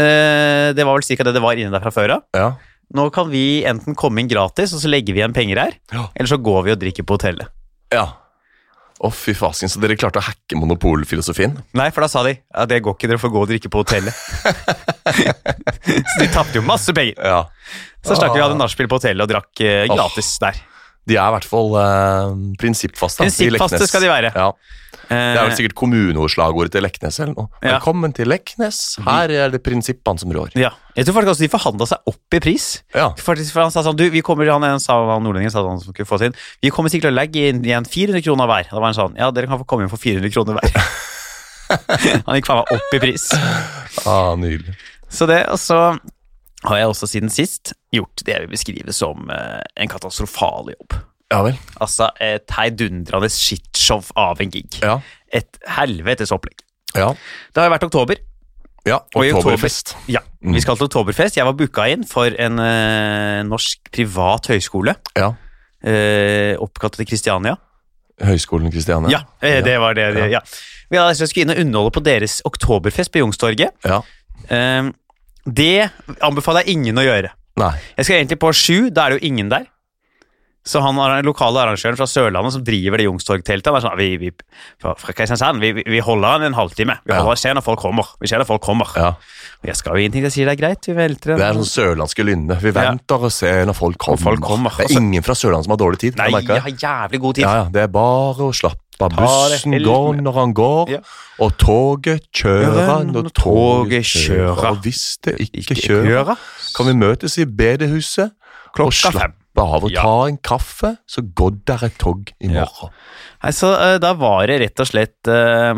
Speaker 2: Eh, det var vel cirka det det var inne der fra før av.
Speaker 3: Ja.
Speaker 2: Nå kan vi enten komme inn gratis, og så legger vi igjen penger her,
Speaker 3: Ja.
Speaker 2: eller så går vi og drikker på hotellet.
Speaker 3: ja. Å, fy fasken, så dere klarte å hacke monopolfilosofien?
Speaker 2: Nei, for da sa de ja, det går ikke, dere får gå og drikke på hotellet. så de tapte jo masse penger.
Speaker 3: Ja.
Speaker 2: Så stakk vi hadde nachspiel på hotellet og drakk eh, gratis der.
Speaker 3: De er i hvert fall eh, prinsippfaste.
Speaker 2: Prinsippfaste skal de være.
Speaker 3: Ja. Det er vel sikkert kommuneordslagordet til Leknes eller noe.
Speaker 2: Ja.
Speaker 3: Velkommen til Leknes, her er det prinsippene som rår.
Speaker 2: ja. Jeg tror faktisk også de forhandla seg opp i pris.
Speaker 3: Ja.
Speaker 2: Faktisk, for han sa sånn, du, vi kommer, han, sa han nordlendingen sa han skulle få oss inn, vi kommer sikkert til å legge inn igjen 400 kroner hver. Da var han sånn, ja, dere kan få komme inn for 400 kroner hver. han gikk faen meg opp i pris.
Speaker 3: Ah, nydelig.
Speaker 2: Så det, og så har jeg også siden sist gjort det jeg vil beskrive som eh, en katastrofal jobb.
Speaker 3: Ja vel.
Speaker 2: Altså et heidundrende shitshow av en gig.
Speaker 3: Ja.
Speaker 2: Et helvetes opplegg.
Speaker 3: Ja.
Speaker 2: Det har jo vært oktober.
Speaker 3: ja.
Speaker 2: I oktober-
Speaker 3: Oktoberfest.
Speaker 2: Ja,
Speaker 3: Mm.
Speaker 2: Vi skal til oktoberfest. Jeg var booka inn for en uh, norsk privat høyskole.
Speaker 3: Ja.
Speaker 2: Uh, oppkalt etter Kristiania.
Speaker 3: Høgskolen Kristiania.
Speaker 2: Ja, uh, det var det. det ja. Vi hadde altså skulle inn og underholde på deres oktoberfest på Youngstorget.
Speaker 3: Ja.
Speaker 2: Det anbefaler jeg ingen å gjøre.
Speaker 3: Nei.
Speaker 2: Jeg skal egentlig på sju, da er det jo ingen der. Så han lokale arrangøren fra Sørlandet som driver det Youngstorg-teltet, han er sånn, vi, vi, fra fra Kristiansand, vi, vi- holder han en halvtime. Vi
Speaker 3: Ja.
Speaker 2: holder ser når folk kommer. Vi ser når folk kommer.
Speaker 3: Ja.
Speaker 2: Jeg skal jo ingenting, jeg sier det er greit, vi velter
Speaker 3: Det er sånn sørlandske lynne. Vi venter og ser når folk kommer.
Speaker 2: folk kommer.
Speaker 3: Det er ingen fra Sørlandet som har dårlig tid.
Speaker 2: Nei,
Speaker 3: jeg
Speaker 2: har jævlig god tid.
Speaker 3: Ja, ja, det er bare å slappe av. Bussen går når han går,
Speaker 2: Ja.
Speaker 3: og toget kjører når toget kjører. Og hvis det ikke kjører, kan vi møtes i bedehuset
Speaker 2: Klokka fem.
Speaker 3: Å
Speaker 2: Ja.
Speaker 3: ta en kaffe, så går der et tog i
Speaker 2: Ja.
Speaker 3: morgen.
Speaker 2: Nei, så uh, da var det rett og slett uh,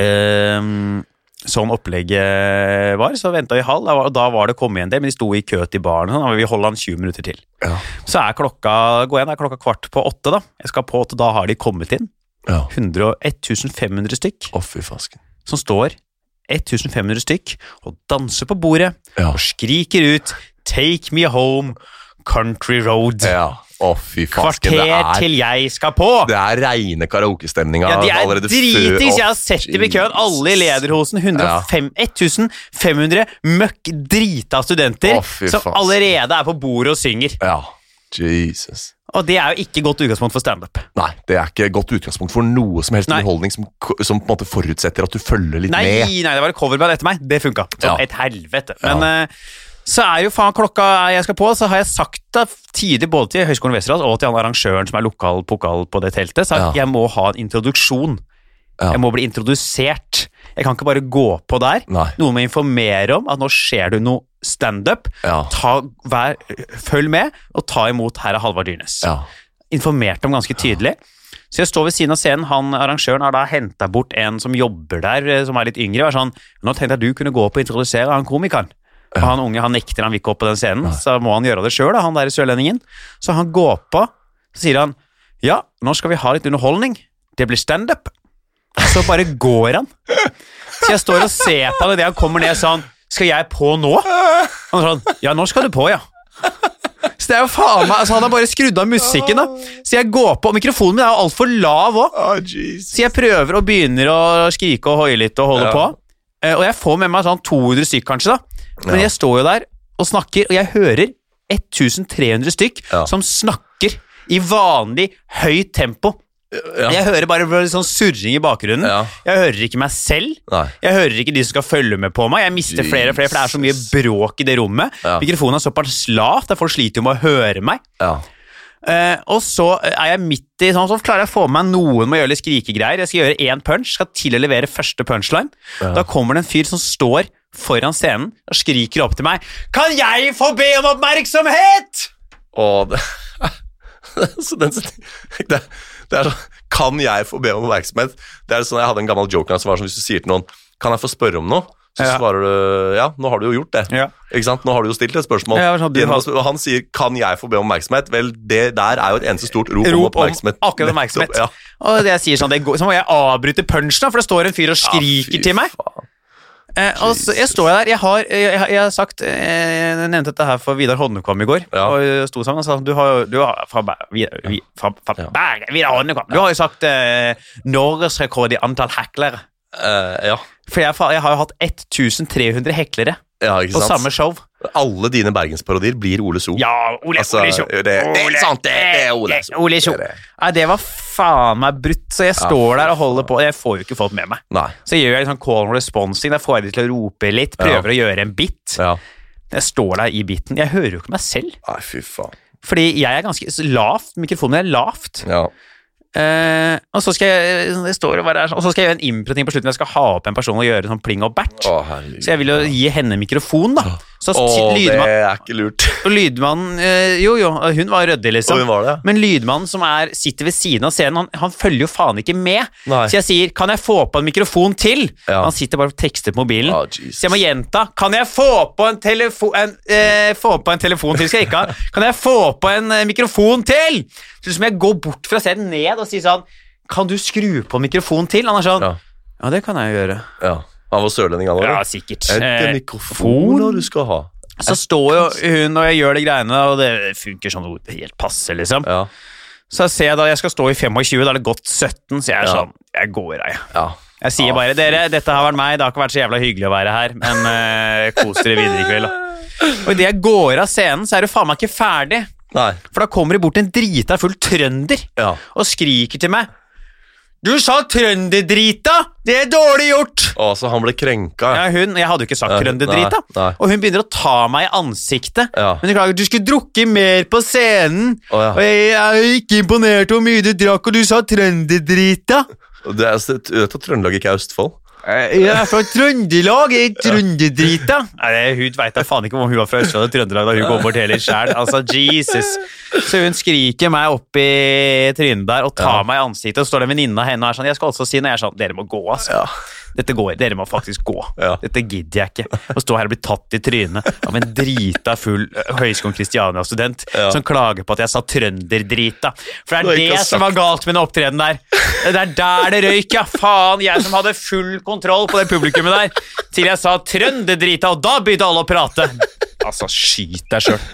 Speaker 2: uh, Sånn opplegget var. Så venta vi halv, og da var det kommet igjen del, men de sto i kø til baren. Sånn, vi holder han 20 minutter til.
Speaker 3: Ja.
Speaker 2: Så er klokka gå igjen, det er klokka kvart på åtte. da Jeg skal på åtte, da har de kommet inn.
Speaker 3: Ja.
Speaker 2: 100, 1500 stykk
Speaker 3: Å, fy fasken.
Speaker 2: som står 1500 stykk og danser på bordet
Speaker 3: Ja.
Speaker 2: og skriker ut 'Take me home, country road'.
Speaker 3: ja. Å, fy fasken.
Speaker 2: Kvarter
Speaker 3: Det er,
Speaker 2: til jeg skal på!
Speaker 3: det er reine karaokestemninga
Speaker 2: Ja, de er dritings! Jeg har sett dem i køen. Alle i lederhosen. 105, 1500 møkk drita studenter
Speaker 3: Å,
Speaker 2: som
Speaker 3: fasken.
Speaker 2: allerede er på bordet og synger.
Speaker 3: Ja. Jesus.
Speaker 2: Og det er jo ikke godt utgangspunkt for standup.
Speaker 3: Nei, det er ikke godt utgangspunkt for noe som helst
Speaker 2: Nei.
Speaker 3: underholdning som, som på en måte forutsetter at du følger litt
Speaker 2: Nei,
Speaker 3: med.
Speaker 2: nei, det var et coverband etter meg. Det funka. Som
Speaker 3: Ja.
Speaker 2: et helvete. Men eh, så er jo faen klokka jeg skal på, så har jeg sagt det tidlig både til Høgskolen Westerdals og til han arrangøren som er lokal pokal på det teltet, så
Speaker 3: Ja.
Speaker 2: jeg må ha en introduksjon.
Speaker 3: Ja.
Speaker 2: Jeg må bli introdusert. Jeg kan ikke bare gå på der.
Speaker 3: Nei.
Speaker 2: Noen må informere om at nå skjer det noe standup.
Speaker 3: Ja.
Speaker 2: Ta- vær- Følg med, og ta imot herre Halvard Dyrnes.
Speaker 3: Ja.
Speaker 2: Informert om ganske tydelig. Så jeg står ved siden av scenen. Han arrangøren har da henta bort en som jobber der, eh, som er litt yngre. Og er sånn, nå tenkte jeg du kunne gå opp og introdusere han komikeren. Og han unge han nekter, han vil ikke opp på den scenen, så må han gjøre det sjøl, han der sørlendingen. Så han går på, så sier han ja, nå skal vi ha litt underholdning. Det blir standup. Så bare går han. Så jeg står og ser på han idet han kommer ned sånn Skal jeg på nå? Han sånn Ja, nå skal du på, ja. Så det er jo faen meg altså Han har bare skrudd av musikken, da. Så jeg går på, og mikrofonen min er jo altfor lav òg. Så jeg prøver og begynner å skrike og hoie litt og holde
Speaker 3: Ja.
Speaker 2: på. Eh, Og jeg får med meg sånn 200 stykk, kanskje, da. Men jeg står jo der og snakker, og jeg hører 1300 stykk
Speaker 3: Ja.
Speaker 2: som snakker i vanlig høyt tempo.
Speaker 3: Ja.
Speaker 2: Jeg hører bare litt sånn surring i bakgrunnen.
Speaker 3: Ja.
Speaker 2: Jeg hører ikke meg selv.
Speaker 3: Nei.
Speaker 2: Jeg hører ikke de som skal følge med på meg. Jeg mister flere og flere, for det er så mye bråk i det rommet. Mikrofonen er såpass lav at folk sliter med å høre meg.
Speaker 3: Ja.
Speaker 2: Eh, og så er jeg midt i sånn, så klarer jeg å få med meg noen med å gjøre litt skrikegreier. Jeg skal gjøre én punch, skal til å levere første punchline. Da kommer det en fyr som står foran scenen og skriker opp til meg Kan jeg få be om oppmerksomhet?!
Speaker 3: Og det, så den, det, det er sånn Kan jeg få be om oppmerksomhet? Det er sånn, Jeg hadde en gammel joke som var sånn hvis du sier til noen Kan jeg få spørre om noe? Så
Speaker 2: Ja.
Speaker 3: svarer du ja, nå har du jo gjort det.
Speaker 2: Ja.
Speaker 3: Ikke sant? Nå har du jo stilt et spørsmål.
Speaker 2: Ja, sånn, har-
Speaker 3: han sier 'kan jeg få be om oppmerksomhet'? Vel, det der er jo et eneste stort rop, om
Speaker 2: Rop om
Speaker 3: oppmerksomhet.
Speaker 2: akkurat oppmerksomhet.
Speaker 3: Nettopp, Ja.
Speaker 2: Og det jeg sier sånn, det går, Så må jeg avbryte punchen, for det står en fyr og skriker til meg.
Speaker 3: faen.
Speaker 2: Eh, og så, jeg står der, jeg har, jeg, har- jeg har sagt eh, Jeg nevnte dette her for Vidar Hodnekvam i går.
Speaker 3: Ja.
Speaker 2: Og sto sammen og sa du har du har, fra, Vidar, Vi- fra, fra
Speaker 3: Ja.
Speaker 2: Bergen, Vidar Hodnekvam. Du har jo sagt eh, norgesrekord i antall heklere.
Speaker 3: Eh, ja.
Speaker 2: For jeg, jeg har jo hatt 1300 heklere
Speaker 3: ja,
Speaker 2: på samme show.
Speaker 3: Alle dine bergensparodier blir Ole So.
Speaker 2: Ja, Ole,
Speaker 3: Altså,
Speaker 2: Ole
Speaker 3: det- det er sant, det- det er Ole.
Speaker 2: Ole Show.
Speaker 3: Det er det.
Speaker 2: Nei, det var faen meg brutt, så jeg står der og holder på. Jeg får jo ikke folk med meg.
Speaker 3: Nei.
Speaker 2: Så jeg gjør jeg sånn call and responsing, jeg får de til å rope litt, prøver å gjøre en bit.
Speaker 3: Ja.
Speaker 2: Jeg står der i biten. Jeg hører jo ikke meg selv.
Speaker 3: Nei, fy faen.
Speaker 2: Fordi jeg er ganske lavt. Mikrofonen er lavt.
Speaker 3: Ja.
Speaker 2: Eh, og, så skal jeg, jeg står og, bare, er sånn- og så skal jeg gjøre en improting på slutten. Jeg skal ha opp en person og gjøre sånn pling og bert.
Speaker 3: Å, herregud.
Speaker 2: Så jeg vil jo gi henne mikrofon, da. Så
Speaker 3: Å, det er ikke lurt.
Speaker 2: lydmannen eh, Jo, jo, hun var ryddig, liksom.
Speaker 3: var det?
Speaker 2: Men lydmannen som er, sitter ved siden av scenen, han, han følger jo faen ikke med.
Speaker 3: Nei.
Speaker 2: Så jeg sier 'kan jeg få på en mikrofon til?'
Speaker 3: Ja.
Speaker 2: Han sitter bare og tekster på mobilen.
Speaker 3: Å,
Speaker 2: så jeg må gjenta 'kan jeg få på en, telefo en, eh, få på en telefon til?' Skal jeg ikke ha. 'Kan jeg få på en eh, mikrofon til?' Så må jeg gå bort fra scenen ned og si sånn 'Kan du skru på en mikrofon til?' Han er sånn
Speaker 3: Ja.
Speaker 2: 'Ja, det kan jeg gjøre'.
Speaker 3: Ja. Han var sørlending, han
Speaker 2: Ja, sikkert.
Speaker 3: Er
Speaker 2: Eh,
Speaker 3: mikrofoner du skal ha?
Speaker 2: så står jo hun og jeg gjør de greiene, og det funker sånn helt passe, liksom.
Speaker 3: Ja.
Speaker 2: Så ser jeg da jeg skal stå i 25, da er det gått 17, så jeg er
Speaker 3: Ja.
Speaker 2: sånn Jeg går av, jeg.
Speaker 3: ja.
Speaker 2: Jeg sier bare dere, dette har vært meg, det har ikke vært så jævla hyggelig å være her, men uh, kos dere videre i kveld, da. Og idet jeg går av scenen, så er du faen meg ikke ferdig.
Speaker 3: Nei.
Speaker 2: For da kommer det bort en drita full trønder
Speaker 3: Ja.
Speaker 2: og skriker til meg. Du sa trønderdrita! Det er dårlig gjort!
Speaker 3: Å, så han ble krenka.
Speaker 2: Ja, hun, Jeg hadde jo ikke sagt
Speaker 3: Nei,
Speaker 2: trønderdrita.
Speaker 3: nei, nei.
Speaker 2: Og hun begynner å ta meg i ansiktet.
Speaker 3: Ja.
Speaker 2: Men hun klager du skulle drukket mer på scenen.
Speaker 3: Å, ja.
Speaker 2: Og jeg er ikke imponert over hvor mye du drakk, og du sa trønderdrita.
Speaker 3: Det er, Trøndelag ikke er Østfold?
Speaker 2: Jeg er fra Trøndelag, jeg er trønderdrita. Nei, Hun veit da faen ikke om hun var fra Østlandet eller Trøndelag da hun kom bort heller sjæl. Altså, Jesus. Så hun skriker meg opp i trynet der og tar
Speaker 3: Ja.
Speaker 2: meg i ansiktet, og står det en venninne av henne og er sånn Jeg skal også si noe. Jeg er sånn Dere må gå, altså.
Speaker 3: Ja.
Speaker 2: Dette går, Dere må faktisk gå.
Speaker 3: Ja.
Speaker 2: Dette gidder jeg ikke. Å stå her og bli tatt i trynet av en drita full eh, Høgskolen Kristiania-student
Speaker 3: Ja.
Speaker 2: som klager på at jeg sa trønderdrita. For det er
Speaker 3: det,
Speaker 2: det som var galt med den opptredenen der. Det er der det røyk, ja. Faen, jeg som hadde full kontroll på det publikummet der. Til jeg sa trønderdrita, og da begynte alle å prate. Altså, skyt deg sjøl.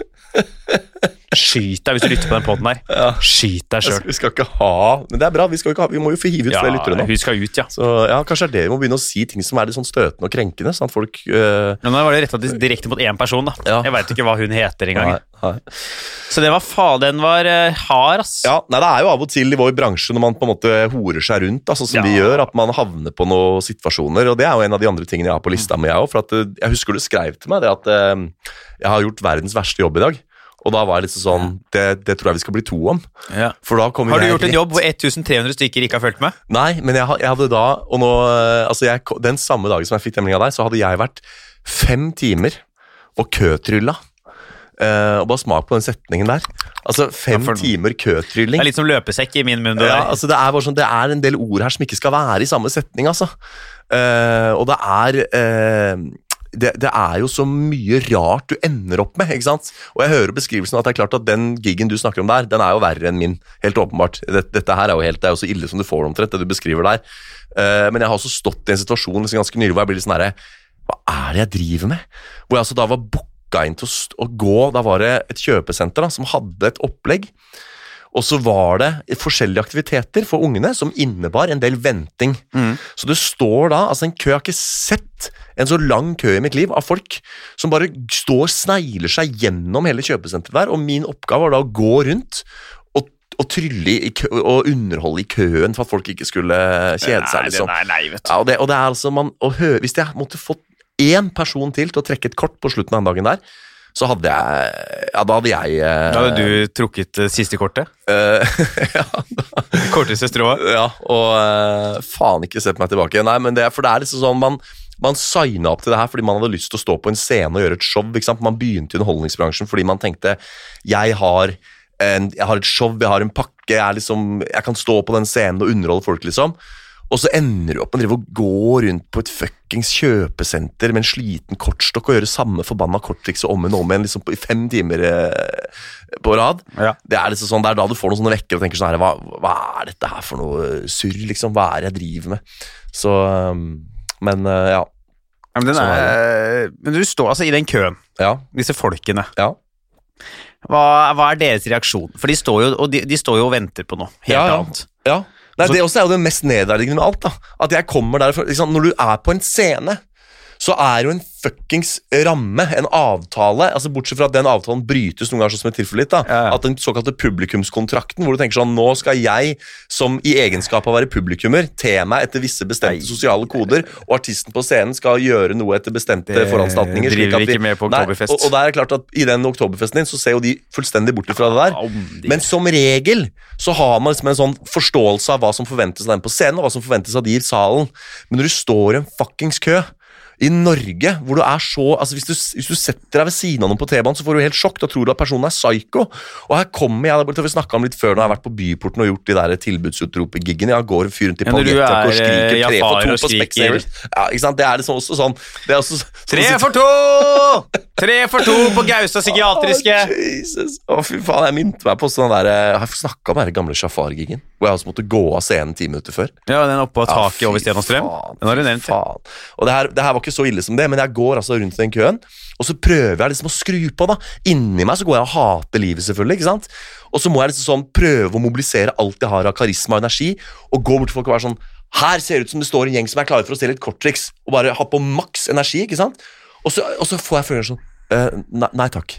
Speaker 2: Skyt deg hvis du lytter på den poden her.
Speaker 3: Ja.
Speaker 2: Skyt deg sjøl.
Speaker 3: Vi skal ikke ha Men det er bra, vi, ha, vi må jo få hive ut
Speaker 2: Ja,
Speaker 3: flere lyttere nå.
Speaker 2: hun skal ut, ja.
Speaker 3: Så ja, Kanskje det er det vi må begynne å si ting som er litt sånn støtende og krenkende. Sånn at folk
Speaker 2: Men nå var det retta direkte mot én person, da.
Speaker 3: Ja.
Speaker 2: Jeg veit ikke hva hun heter engang. Så det var faen, den var uh, hard, ass.
Speaker 3: Ja, nei, Det er jo av og til i vår bransje når man på en måte horer seg rundt, altså, som vi gjør, at man havner på noen situasjoner. og Det er jo en av de andre tingene jeg har på lista mi. Jeg, også, for at, øh, jeg husker du skrev til meg det at uh, jeg har gjort verdens verste jobb i dag. Og da var jeg litt sånn Det, det tror jeg vi skal bli to om.
Speaker 2: Ja.
Speaker 3: For da kommer
Speaker 2: Har du
Speaker 3: jeg
Speaker 2: gjort en
Speaker 3: rett-
Speaker 2: jobb hvor 1300 stykker ikke har fulgt med?
Speaker 3: Nei, men jeg, ha- jeg hadde da og nå, øh, altså jeg, ko- Den samme dagen som jeg fikk den av deg, så hadde jeg vært fem timer og køtrylla. Eh, og bare smak på den setningen der. Altså, fem
Speaker 2: for-
Speaker 3: timer
Speaker 2: Det er litt som løpesekk i min munn. Det
Speaker 3: Ja,
Speaker 2: der.
Speaker 3: altså det, er bare sånn, det er en del ord her som ikke skal være i samme setning, altså. Eh, og det er eh, det, det er jo så mye rart du ender opp med. ikke sant? Og jeg hører beskrivelsen at det er klart at den gigen du snakker om der, den er jo verre enn min. Helt åpenbart. Dette, dette her er jo helt, det er jo så ille som du får det omtrent, det du beskriver der. Uh, men jeg har også stått i en situasjon liksom ganske nylig hvor jeg blir litt sånn herre Hva er det jeg driver med? Hvor jeg altså da var booka inn til å, gå Da var det et kjøpesenter da, som hadde et opplegg. Og så var det forskjellige aktiviteter for ungene som innebar en del venting. Så det står da altså en kø Jeg har ikke sett en så lang kø i mitt liv av folk som bare står snegler seg gjennom hele kjøpesenteret der. Og min oppgave var da å gå rundt og, trylle og underholde i køen for at folk ikke skulle kjede seg. liksom.
Speaker 2: Nei, lei, vet du.
Speaker 3: Ja, og det, og det er altså man, å høre, Hvis jeg måtte fått én person til til å trekke et kort på slutten av den dagen der, så hadde jeg Ja, da hadde jeg eh,
Speaker 2: Da hadde du trukket det siste kortet.
Speaker 3: eh, ja,
Speaker 2: Korteste strået.
Speaker 3: ja, og eh, faen ikke sett meg tilbake. Nei, men det, for det er liksom sånn man, man signa opp til det her fordi man hadde lyst til å stå på en scene og gjøre et show. ikke sant? Man begynte i underholdningsbransjen fordi man tenkte jeg har, en, jeg har et show, jeg har en pakke, jeg, er liksom, jeg kan stå på den scenen og underholde folk, liksom. Og så ender du opp med å drive og gå rundt på et fuckings kjøpesenter med en sliten kortstokk og gjøre samme forbanna korttrikset om og om igjen liksom i fem timer eh, på rad.
Speaker 2: Ja.
Speaker 3: Det er liksom sånn, det er da du får noen sånne vekker og tenker sånn her, hva, hva er dette her for noe surr, liksom? Hva er det jeg driver med? Så um, Men uh, ja.
Speaker 2: Ja, men, den
Speaker 3: Sånn
Speaker 2: er, men du står altså i den køen,
Speaker 3: Ja.
Speaker 2: disse folkene.
Speaker 3: Ja.
Speaker 2: Hva, hva er deres reaksjon? For de står jo og, de, de står jo og venter på noe helt annet.
Speaker 3: ja. Nei, det også er jo det mest nedverdigende med alt. da At jeg kommer der liksom, Når du er på en scene, så er jo en fuckings ramme, en avtale altså Bortsett fra at den avtalen brytes noen ganger, sånn som er tilfellet ditt. da
Speaker 2: Ja.
Speaker 3: At den såkalte publikumskontrakten, hvor du tenker sånn Nå skal jeg, som i egenskap av å være publikummer, te meg etter visse bestemte sosiale koder, og artisten på scenen skal gjøre noe etter bestemte
Speaker 2: Det
Speaker 3: foranstaltninger. slik at vi-
Speaker 2: ikke med på
Speaker 3: Nei, Og, og det er klart at I den oktoberfesten din så ser jo de fullstendig bort fra det der. Men som regel så har man liksom en sånn forståelse av hva som forventes av dem på scenen, og hva som forventes av de i salen. Men når du står i en fuckings kø i Norge, hvor du er så altså hvis du, hvis du setter deg ved siden av noen på T-banen, så får du helt sjokk. Da tror du at personen er psycho. Og her kommer jeg, det har vi snakket om litt før når jeg har vært på Byporten og gjort de der tilbudsutropegiggene. Jeg går fyren til
Speaker 2: Ja,
Speaker 3: paljettjakke og
Speaker 2: er,
Speaker 3: skriker
Speaker 2: eh,
Speaker 3: tre for to på. Specsavers. Ja, ikke sant? Det er liksom også sånn det er også,
Speaker 2: Tre for to! Tre for to på Gaustad psykiatriske!
Speaker 3: Oh, Jesus. Å, fy faen, jeg minte meg på sånn der Jeg har snakka om den gamle Shafar-giggen? hvor jeg også måtte gå av scenen ti minutter før.
Speaker 2: Ja, den oppå
Speaker 3: Ja,
Speaker 2: taket over
Speaker 3: fy
Speaker 2: og Strøm. Den har du nevnt.
Speaker 3: Faen. Og det her, det her var ikke så ille som det, men jeg går altså rundt den køen, og så prøver jeg liksom å skru på. da Inni meg så går jeg og hater livet, selvfølgelig. ikke sant? Og så må jeg liksom sånn prøve å mobilisere alt jeg har av karisma og energi, og gå bort til folk og være sånn Her ser det ut som det står en gjeng som er klare for å stille et korttriks, og bare ha på maks energi, ikke sant? Og så, og så får jeg følelsen sånn «Eh, nei, nei takk.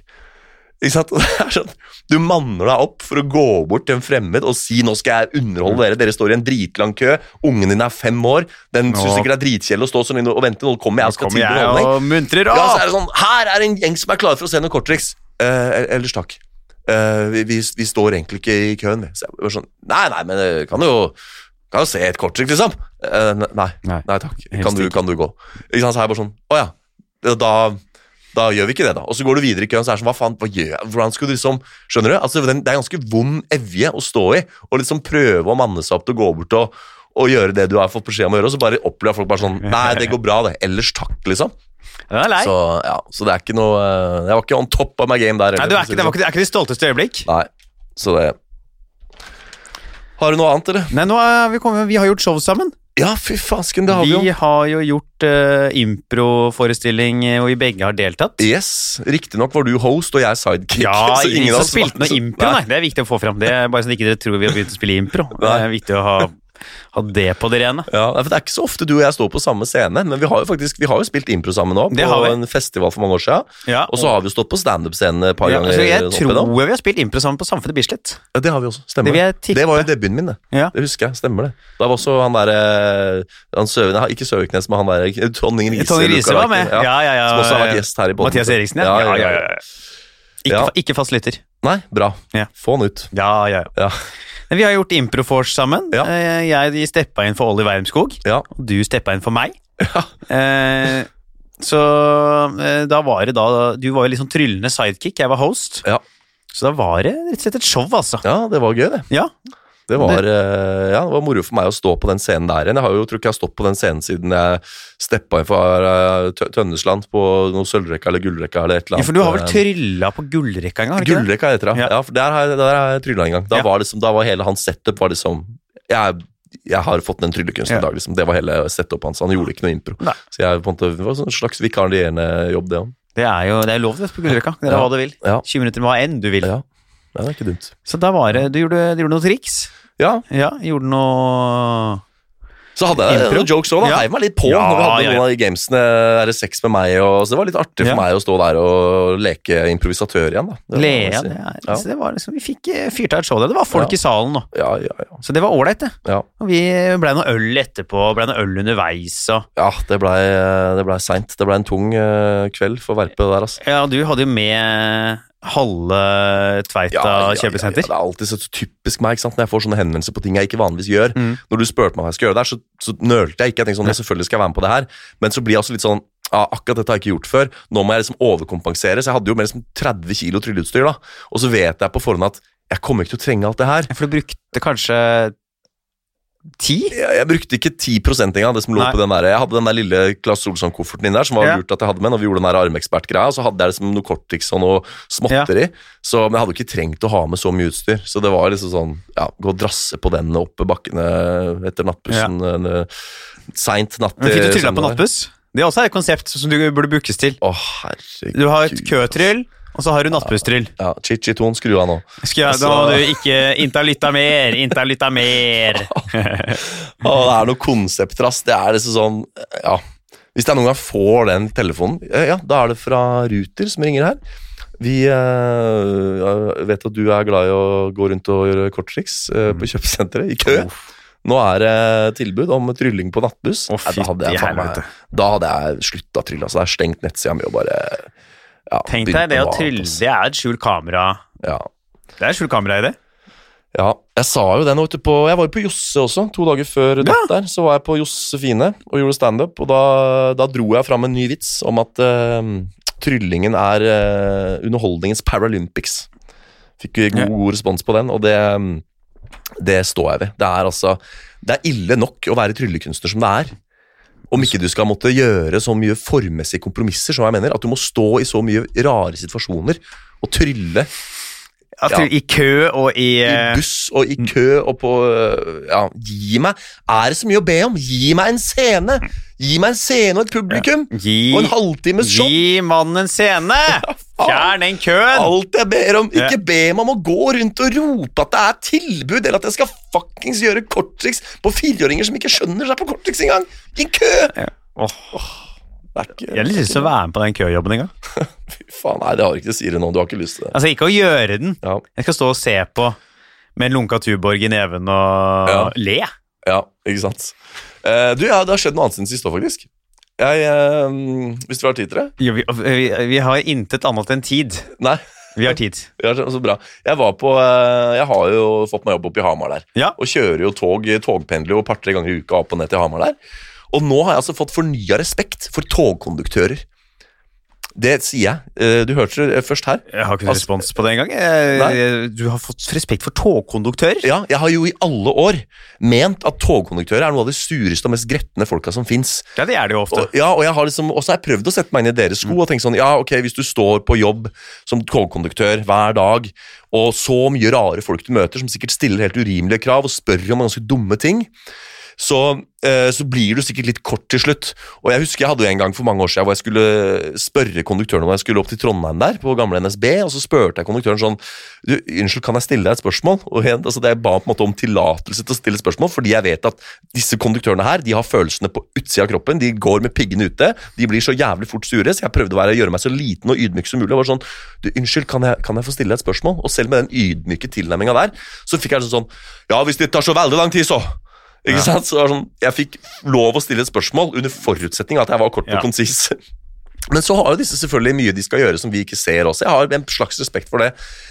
Speaker 3: sånn, du manner deg opp for å gå bort til en fremmed og si 'nå skal jeg underholde dere', dere står i en dritlang kø, ungen din er fem år, den syns sikkert det er dritkjedelig å stå sånn og vente, nå kommer jeg og skal tilby underholdning. Ja, så er det sånn, her er en gjeng som er klare for å se noen korttriks. Eh, ellers takk. Eh, vi, vi, vi står egentlig ikke i køen, vi. Så jeg var sånn, nei, nei, men eh, kan jo kan jo se et korttriks, liksom. Eh, nei,
Speaker 2: Nei,
Speaker 3: nei, takk. Kan du, kan du gå? Ikke sant, så er jeg bare sånn, å ja, da, da gjør vi ikke det, da. Og så går du videre i køen, så er det sånn, hva faen, hva gjør jeg? Hvordan skulle du liksom, skjønner du? Altså, det er ganske vond evje å stå i, og liksom prøve å manne seg opp til å gå bort og, og gjøre det du har fått beskjed om å gjøre, og så bare opplever folk bare sånn, nei, det går bra det, ellers takk, liksom. Så, ja, så det er ikke noe Jeg var ikke on top of my game der.
Speaker 2: Nei, det, er ikke, det var ikke, det er ikke de stolteste øyeblikk.
Speaker 3: Nei, så det Har du noe annet, eller?
Speaker 2: Nei, nå er vi, kommet, vi har gjort show sammen.
Speaker 3: Ja, fy fasken, det har vi,
Speaker 2: Vi har jo gjort uh, improforestilling, eh, og vi begge har deltatt.
Speaker 3: Yes, Riktignok var du host og jeg sidekick.
Speaker 2: Ja,
Speaker 3: så
Speaker 2: ingen
Speaker 3: av
Speaker 2: som spilte noe impro, nei. Det er viktig å få fram. Det bare at ikke dere tror vi har begynt å spille impro. Det er viktig å ha, ha det på det rene.
Speaker 3: Ja, for Det er ikke så ofte du og jeg står på samme scene, men vi har jo faktisk Vi har jo spilt impro sammen nå, på en festival for mange år siden.
Speaker 2: Ja,
Speaker 3: Og så har vi jo stått på standup-scenen et par
Speaker 2: ja,
Speaker 3: ganger.
Speaker 2: så jeg tror vi har spilt impro sammen på Samfunnet Bislett.
Speaker 3: Ja, det har vi også. Stemmer det. Det var jo debuten min, det.
Speaker 2: Ja.
Speaker 3: Det husker jeg. Stemmer det. Da var også han derre han Søvne, Ikke Søviknes, men han der Tonning Riise.
Speaker 2: Var med.
Speaker 3: Ja.
Speaker 2: Ja, ja.
Speaker 3: Som også har vært gjest her i båten
Speaker 2: Mathias Eriksen, ja. Ja, ja, ja. Ikke, ikke fast lytter.
Speaker 3: Nei, bra.
Speaker 2: Ja.
Speaker 3: Få han ut.
Speaker 2: Ja, ja, ja. Vi har gjort Improforce sammen.
Speaker 3: Ja.
Speaker 2: Eh, Jeg steppa inn for Olli Wermskog,
Speaker 3: Ja.
Speaker 2: og du steppa inn for meg.
Speaker 3: Ja.
Speaker 2: Eh, så eh, da var det da Du var jo sånn tryllende sidekick, jeg var host.
Speaker 3: Ja.
Speaker 2: Så da var det rett og slett et show, altså.
Speaker 3: ja, det var gøy, det.
Speaker 2: Ja.
Speaker 3: Det var, eh, ja, det var moro for meg å stå på den scenen der igjen. Jeg har jo, tror ikke jeg har stått på den scenen siden jeg steppa inn for eh, Tønnesland på noe sølvrekka eller gullrekka eller et eller
Speaker 2: ja, for du har vel
Speaker 3: Eh,
Speaker 2: trylla på gullrekka en gang? ikke?
Speaker 3: Gullrekka heter det,
Speaker 2: Ja.
Speaker 3: ja. for der har jeg, der har jeg trylla en gang. Da,
Speaker 2: Ja.
Speaker 3: var liksom, da var hele hans setup var liksom Jeg, jeg har fått den tryllekunst
Speaker 2: Ja.
Speaker 3: en dag, liksom. Det var hele setupet hans. Han gjorde ikke noe impro.
Speaker 2: Nei.
Speaker 3: Så jeg på en måte, det var en slags vikarierende jobb, det òg.
Speaker 2: Det er jo det er lov det på gullrekka. Det er hva du vil.
Speaker 3: Ja.
Speaker 2: 20 minutter med hva enn du vil.
Speaker 3: Ja. Ja, det er ikke dumt.
Speaker 2: Så da var det Du gjorde, du gjorde noen triks.
Speaker 3: Ja,
Speaker 2: Ja, gjorde noe
Speaker 3: Så hadde jeg noen jokes òg, da.
Speaker 2: Ja.
Speaker 3: Heiv meg litt på
Speaker 2: Ja,
Speaker 3: når vi hadde
Speaker 2: ja, ja.
Speaker 3: noen av de gamesene. Er det sex med meg? Og, så det var litt artig for
Speaker 2: Ja.
Speaker 3: meg å stå der og leke improvisatør igjen. da. Det må jeg si.
Speaker 2: det,
Speaker 3: Ja.
Speaker 2: så det var liksom, Vi fikk eh, fyrt av et show der. Det var folk
Speaker 3: Ja.
Speaker 2: i salen nå.
Speaker 3: Ja, ja, ja.
Speaker 2: Så det var ålreit, det.
Speaker 3: Ja,
Speaker 2: Og vi blei noe øl etterpå, blei noe øl underveis og
Speaker 3: ja det blei det ble seint. Det blei en tung uh, kveld for Verpe der, altså.
Speaker 2: Ja, du hadde jo med halve Tveita kjøpesenter.
Speaker 3: Det er alltid så typisk meg ikke sant? når jeg får sånne henvendelser på ting jeg ikke vanligvis gjør.
Speaker 2: Mm.
Speaker 3: Når du spurte meg hva jeg skulle gjøre der, så, så nølte jeg ikke. Jeg tenkte sånn, ja, selvfølgelig skal jeg være med på det her. Men så blir jeg også litt sånn ja, akkurat dette har jeg ikke gjort før. Nå må jeg liksom overkompensere. Så jeg hadde jo mer liksom 30 kilo trylleutstyr, da. Og så vet jeg på forhånd at jeg kommer ikke til å trenge alt det her.
Speaker 2: For du brukte kanskje ti?
Speaker 3: Jeg, jeg brukte ikke 10 engang. Det som lå
Speaker 2: Nei.
Speaker 3: på den der. Jeg hadde den der lille Claes Olsson-kofferten din der, som var
Speaker 2: Ja.
Speaker 3: lurt at jeg hadde med når vi gjorde den armekspertgreia. Så hadde jeg liksom noe Cortix og noe småtteri. Så, men jeg hadde ikke trengt å ha med så mye utstyr. Så det var liksom sånn ja, Gå og drasse på den oppe bakkene etter nattbussen. Ja. Seint natt
Speaker 2: Men Fikk du
Speaker 3: til
Speaker 2: trylla på nattbuss? Det er også et konsept som du burde brukes til.
Speaker 3: Å, herregud.
Speaker 2: Du har et køtryll, og så har du nattbusstryll.
Speaker 3: Ja, Chichi-ton, skru av nå.
Speaker 2: Jeg, da må du ikke Innta lytta mer, innta lytta mer.
Speaker 3: Å, det er noe konsepter, ass. Det er liksom sånn Ja. Hvis jeg noen gang får den telefonen, eh, ja, da er det fra Ruter som ringer her. Vi eh, vet at du er glad i å gå rundt og gjøre korttriks eh, på kjøpesenteret, i kø. Nå er det tilbud om trylling på nattbuss. Nei, da, hadde jeg faen da hadde jeg slutta å trylle. Altså, Det er stengt nettsida mi og bare ja,
Speaker 2: Tenk deg det å trylle, det er et skjult kamera.
Speaker 3: Ja.
Speaker 2: Det er skjult kamera i det.
Speaker 3: Ja, jeg sa jo det nå ute på Jeg var jo på Josse også, to dager før
Speaker 2: Ja.
Speaker 3: der. Så var jeg på Josefine og gjorde standup, og da, da dro jeg fram en ny vits om at uh, tryllingen er uh, underholdningens Paralympics. Fikk god, god respons på den, og det, det står jeg ved. Det er altså Det er ille nok å være tryllekunstner som det er. Om ikke du skal måtte gjøre så mye formmessige kompromisser, som jeg mener, at du må stå i så mye rare situasjoner og trylle Ja.
Speaker 2: I kø og i
Speaker 3: i
Speaker 2: eh,
Speaker 3: buss og i kø og på øh, Ja, gi meg Er det så mye å be om? Gi meg en scene! Gi meg en scene og et publikum!
Speaker 2: Gi,
Speaker 3: Og en halvtimes show!
Speaker 2: gi mannen en scene! Fjern den køen!
Speaker 3: Alt jeg ber om. Ikke
Speaker 2: Ja.
Speaker 3: be meg om å gå rundt og rope at det er tilbud, eller at jeg skal fuckings gjøre korttriks på fireåringer som ikke skjønner seg på korttriks engang! I kø! Ja. Oh. ikke,
Speaker 2: jeg har lyst til å være med på den køjobben en gang.
Speaker 3: Fy faen, nei, det har ikke Siri nå. Du har ikke lyst til det.
Speaker 2: Altså, ikke å gjøre den.
Speaker 3: Ja,
Speaker 2: Jeg skal stå og se på med en lunka Tuborg i neven og
Speaker 3: Ja.
Speaker 2: le.
Speaker 3: ja ikke sant. Eh, du, ja, det har skjedd noe annet siden sist òg, faktisk. Jeg, uh, hvis du har tid til det?
Speaker 2: Jo, vi, vi, vi har intet annet enn tid.
Speaker 3: Nei.
Speaker 2: Vi har tid.
Speaker 3: Ja, så bra. Jeg var på uh, Jeg har jo fått meg jobb oppe i Hamar der.
Speaker 2: Ja.
Speaker 3: Og kjører jo tog, togpendler jo et par-tre ganger i uka opp og ned til Hamar der. Og nå har jeg altså fått fornya respekt for togkonduktører. Det sier jeg. Eh, Du hørte det først her.
Speaker 2: Jeg har ikke
Speaker 3: Altså-
Speaker 2: respons på det engang. Du har fått respekt for togkonduktører?
Speaker 3: Ja, jeg har jo i alle år ment at togkonduktører er noe av de sureste og mest gretne folka som fins.
Speaker 2: Ja, det er det jo ofte.
Speaker 3: Og, ja, og jeg har liksom, også har jeg prøvd å sette meg inn i deres sko og tenke sånn Ja, ok, hvis du står på jobb som togkonduktør hver dag, og så mye rare folk du møter, som sikkert stiller helt urimelige krav og spør om ganske dumme ting, så, eh, så blir du sikkert litt kort til slutt. Og jeg husker jeg hadde en gang for mange år siden hvor jeg skulle spørre konduktøren om jeg skulle opp til Trondheim der, på gamle NSB, og så spurte jeg konduktøren sånn du, Unnskyld, kan jeg stille deg et spørsmål? Og jeg, altså, jeg ba på en måte om tillatelse til å stille spørsmål, fordi jeg vet at disse konduktørene her, de har følelsene på utsida av kroppen, de går med piggene ute, de blir så jævlig fort sure, så jeg prøvde å være, gjøre meg så liten og ydmyk som mulig. og var sånn, du, Unnskyld, kan jeg, kan jeg få stille deg et spørsmål? Og selv med den ydmyke tilnærminga der, så fikk jeg sånn Ja, hvis det tar så veldig lang tid, så! Ikke sant? Så sånn, Jeg fikk lov å stille et spørsmål under forutsetning av at jeg var kort og konsis. Men så har jo disse selvfølgelig mye de skal gjøre som vi ikke ser også. Jeg har en slags respekt for det.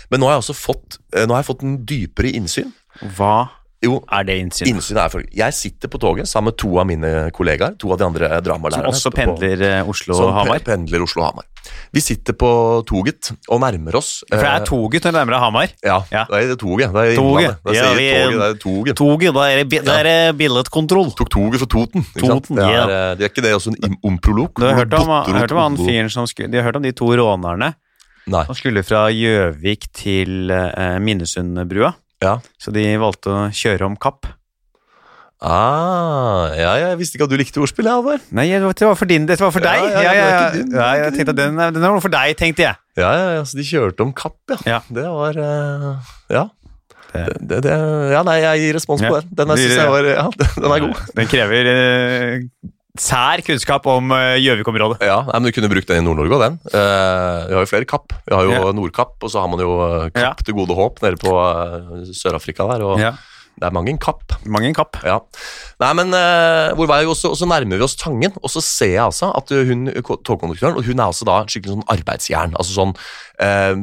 Speaker 3: Men nå har jeg også fått, eh, nå har jeg fått en dypere innsyn.
Speaker 2: Hva
Speaker 3: Jo,
Speaker 2: er det innsyn?
Speaker 3: innsyn er følgende. Jeg sitter på toget sammen med to av mine kollegaer. To av de andre dramalærerne.
Speaker 2: Som
Speaker 3: også
Speaker 2: pendler eh, Oslo-Hamar?
Speaker 3: Som pendler Oslo-Hamar. Vi sitter på toget og nærmer oss
Speaker 2: For det
Speaker 3: eh,
Speaker 2: er toget når du nærmer deg Hamar.
Speaker 3: Ja,
Speaker 2: Ja.
Speaker 3: det er toget. Det er
Speaker 2: Toget.
Speaker 3: Det
Speaker 2: Ja, vi-
Speaker 3: toget, det er toget.
Speaker 2: Toget, da er det, er det billedkontroll.
Speaker 3: Tok toget for Toten. Ikke sant? Det, er, eh, det er ikke det også en omprolok. omprolog?
Speaker 2: Du har hørt om, hørt om han fyren som skulle De har hørt om de to rånerne
Speaker 3: Nei.
Speaker 2: som skulle fra Gjøvik til eh, Minnesundbrua?
Speaker 3: Ja.
Speaker 2: Så de valgte å kjøre om Kapp.
Speaker 3: Ah, ja, ja, jeg visste ikke at du likte ordspill, Halvor.
Speaker 2: Nei, det var for din, dette var for deg.
Speaker 3: ja, ja, det din,
Speaker 2: ja, jeg tenkte at den, den noe for deg, tenkte jeg.
Speaker 3: Ja, ja, ja, så de kjørte om Kapp, ja. Det var uh, Ja. Det, det, ja, nei, jeg gir respons på den. Den,
Speaker 2: er,
Speaker 3: jeg var, ja, den, er god.
Speaker 2: Den krever uh, sær kunnskap om eh, Gjøvik-området.
Speaker 3: Ja, nei, men Du kunne brukt den i Nord-Norge òg, den. Uh, vi har jo flere kapp. Vi har jo
Speaker 2: Ja.
Speaker 3: Nordkapp, og så har man jo Kapp til gode håp nede på Sør-Afrika der. Og. Det er mange kapp.
Speaker 2: Mang en kapp.
Speaker 3: Ja. Nei, men uh, hvor var jeg også, og så nærmer vi oss Tangen, og så ser jeg altså at hun, togkonduktøren, og hun er altså da skikkelig sånn arbeidsjern. Altså sånn uh,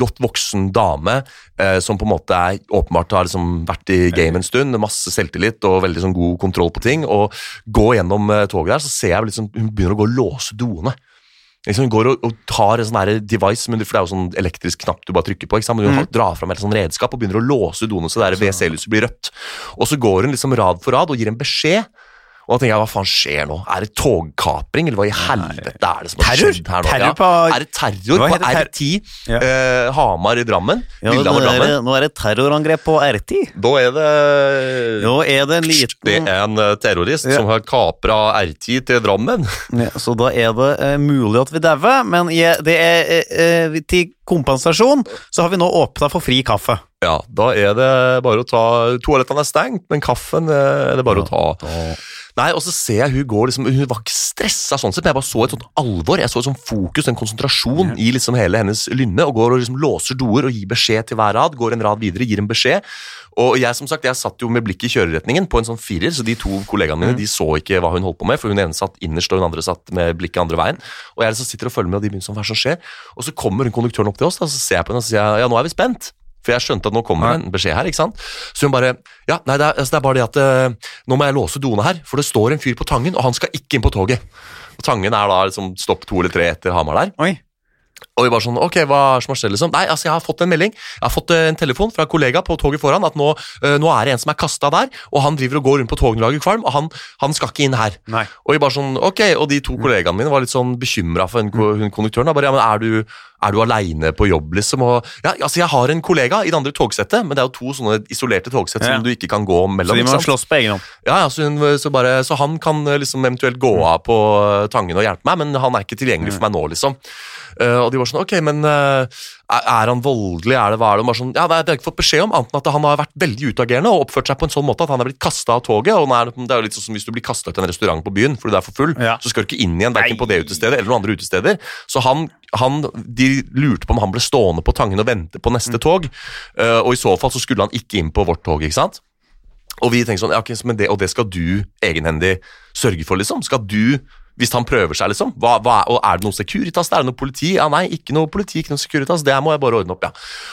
Speaker 3: godt voksen dame uh, som på en måte er, åpenbart har liksom vært i game en stund, masse selvtillit og veldig sånn god kontroll på ting. Og går gjennom eh, toget der, så ser jeg liksom, hun begynner å gå og låse doene. Liksom går og, og tar en sånn device, men det, for det er jo sånn elektrisk knapp du bare trykker på. ikke sant? Men hun drar fram et sånn redskap og begynner å låse doene så det er WC-lyset blir rødt. Og så går hun liksom rad for rad og gir en beskjed. Og da tenker jeg, hva faen skjer nå? Er det togkapring, eller hva i helvete er det som har
Speaker 2: Terror?
Speaker 3: skjedd her nå?
Speaker 2: Terror
Speaker 3: ja.
Speaker 2: på-
Speaker 3: Er det terror på R10
Speaker 2: Ja.
Speaker 3: eh, Hamar i Drammen? Lillehammer Drammen?
Speaker 2: nå er det terrorangrep på R10.
Speaker 3: Da er det
Speaker 2: Nå er det en liten
Speaker 3: Det er en eh, terrorist
Speaker 2: Ja.
Speaker 3: som har kapra R10 til Drammen.
Speaker 2: Ja, så da er det eh, mulig at vi dauer, men ja, det er eh, eh, til kompensasjon så har vi nå åpna for fri kaffe.
Speaker 3: Ja, da er det bare å ta Toalettene er stengt, men kaffen eh, er det bare å ta. Nei, og så ser jeg hun går liksom Hun var ikke stressa sånn sett, men jeg bare så et sånt alvor. Jeg så et sånt fokus, en konsentrasjon i liksom hele hennes lynne, og går og liksom låser doer og gir beskjed til hver rad. Går en rad videre, gir en beskjed. Og jeg som sagt, jeg satt jo med blikket i kjøreretningen på en sånn firer, så de to kollegaene mine de så ikke hva hun holdt på med, for hun ene satt innerst, og hun andre satt med blikket andre veien. Og jeg liksom sitter og følger med, og de begynner sånn, hva som skjer? Og så kommer hun konduktøren opp til oss, da, så ser jeg på henne og sier ja, nå er vi spent. For jeg skjønte at nå kommer det en beskjed her. ikke sant? Så hun bare Ja, nei, det er, altså, det er bare det at uh, nå må jeg låse doene her, for det står en fyr på Tangen, og han skal ikke inn på toget. Og Tangen er da liksom stopp to eller tre etter Hamar der.
Speaker 2: Oi.
Speaker 3: Og vi bare sånn, ok, hva er det som har skjedd liksom? Nei, altså jeg har fått en melding, jeg har fått eh, en telefon fra en kollega på toget foran, at nå, eh, nå er det en som er kastet der, og han driver og går rundt på togene og lager kvalm, og han, han skal ikke inn her.
Speaker 2: Nei.
Speaker 3: Og vi bare sånn, ok, og de to kollegaene mine var litt sånn bekymret for hun, hun konduktøren, da bare, ja, men er du, er du alene på jobb liksom? Og, ja, altså jeg har en kollega i det andre togsettet, men det er jo to sånne isolerte togsett
Speaker 2: Ja.
Speaker 3: som du ikke kan gå mellom.
Speaker 2: Så de må slåss på egen hånd.
Speaker 3: Ja, ja, så, hun, så, bare, så han kan eh, liksom eventuelt gå av på Tangen og hjelpe meg, men han er ikke tilgjengelig for meg nå, liksom. Eh, og de var sånn, ok, men uh, er, han voldelig, er det hva er det? Og bare sånn, ja, nei, det har jeg ikke fått beskjed om, annet enn at han har vært veldig utagerende og oppført seg på en sånn måte at han er blitt kastet av toget, og er, det er jo litt sånn som hvis du blir kastet av en restaurant på byen fordi du er for full,
Speaker 2: Ja.
Speaker 3: så skal du ikke inn igjen,
Speaker 2: verken
Speaker 3: på det utestedet eller noen andre utesteder. Så han, han, de lurte på om han ble stående på Tangen og vente på neste tog, uh, og i så fall så skulle han ikke inn på vårt tog, ikke sant? Og vi tenker sånn, ja, ok, men det, og det skal du egenhendig sørge for, liksom? Skal du, hvis han prøver seg, liksom? Hva, hva, og er det noe Securitas? Er det noe politi? Ja, nei, ikke noe politi, ikke noe Securitas. Det må jeg bare ordne opp, ja.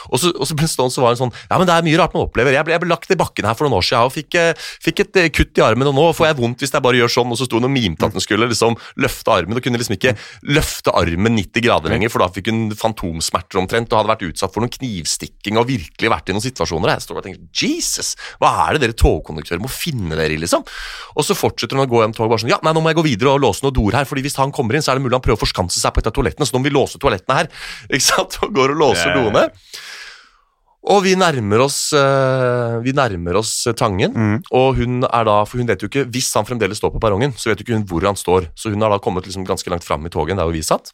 Speaker 3: Og så, og så ble stående, så var det sånn, ja, men det er mye rart man opplever. Jeg ble, jeg ble lagt i bakken her for noen år siden og fikk, eh, fikk et eh, kutt i armen, og nå får jeg vondt hvis jeg bare gjør sånn, og så sto hun og mimte at hun skulle liksom løfte armen, og kunne liksom ikke løfte armen 90 grader lenger, for da fikk hun fantomsmerter omtrent, og hadde vært utsatt for noen knivstikking, og virkelig vært i noen situasjoner. Jeg står og tenker, Jesus, hva er det dere togkonduktører må finne dere i, liksom? Og så fortsetter hun å gå hjem tog bare sånn, ja, nei, nå må jeg gå videre og låse noen doer her, fordi hvis han kommer inn, så er det mulig han prøver å forskanse seg på et av toalettene, så nå må vi låse toalettene her, ikke sant? Og går og låser doene. Og vi nærmer oss, eh, vi nærmer oss eh, Tangen,
Speaker 2: Mm.
Speaker 3: og hun er da, for hun vet jo ikke, hvis han fremdeles står på perrongen, så vet jo ikke hun hvor han står, så hun har da kommet liksom ganske langt fram i toget, der hvor vi satt.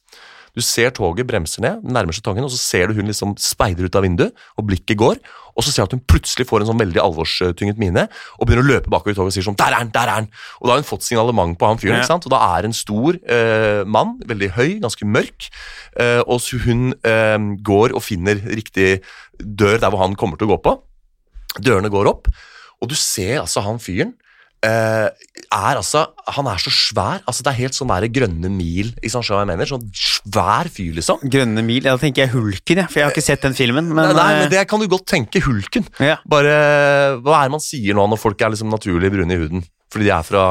Speaker 3: Du ser toget bremser ned, nærmer seg Tangen, og så ser du hun liksom speider ut av vinduet, og blikket går, og så ser du at hun plutselig får en sånn veldig alvorstynget mine, og begynner å løpe bakover i toget og sier sånn, der er han, der er han! Og da har hun fått signalement på han fyren, ikke sant? Og da er en stor eh, mann, veldig høy, ganske mørk, eh, og så hun eh, går og finner riktig dør der hvor han kommer til å gå på. Dørene går opp, og du ser altså han fyren er altså, Han er så svær. altså Det er helt sånn der grønne mil. Ikke sant, jeg mener? Sånn svær fyr, liksom.
Speaker 2: Grønne mil, ja, da tenker jeg Hulken, jeg, for jeg har ikke sett den filmen. Men,
Speaker 3: nei, nei, men
Speaker 2: eh,
Speaker 3: det kan du godt tenke. Hulken.
Speaker 2: ja.
Speaker 3: Bare, Hva er det man sier nå når folk er liksom naturlig brune i huden? Fordi de er fra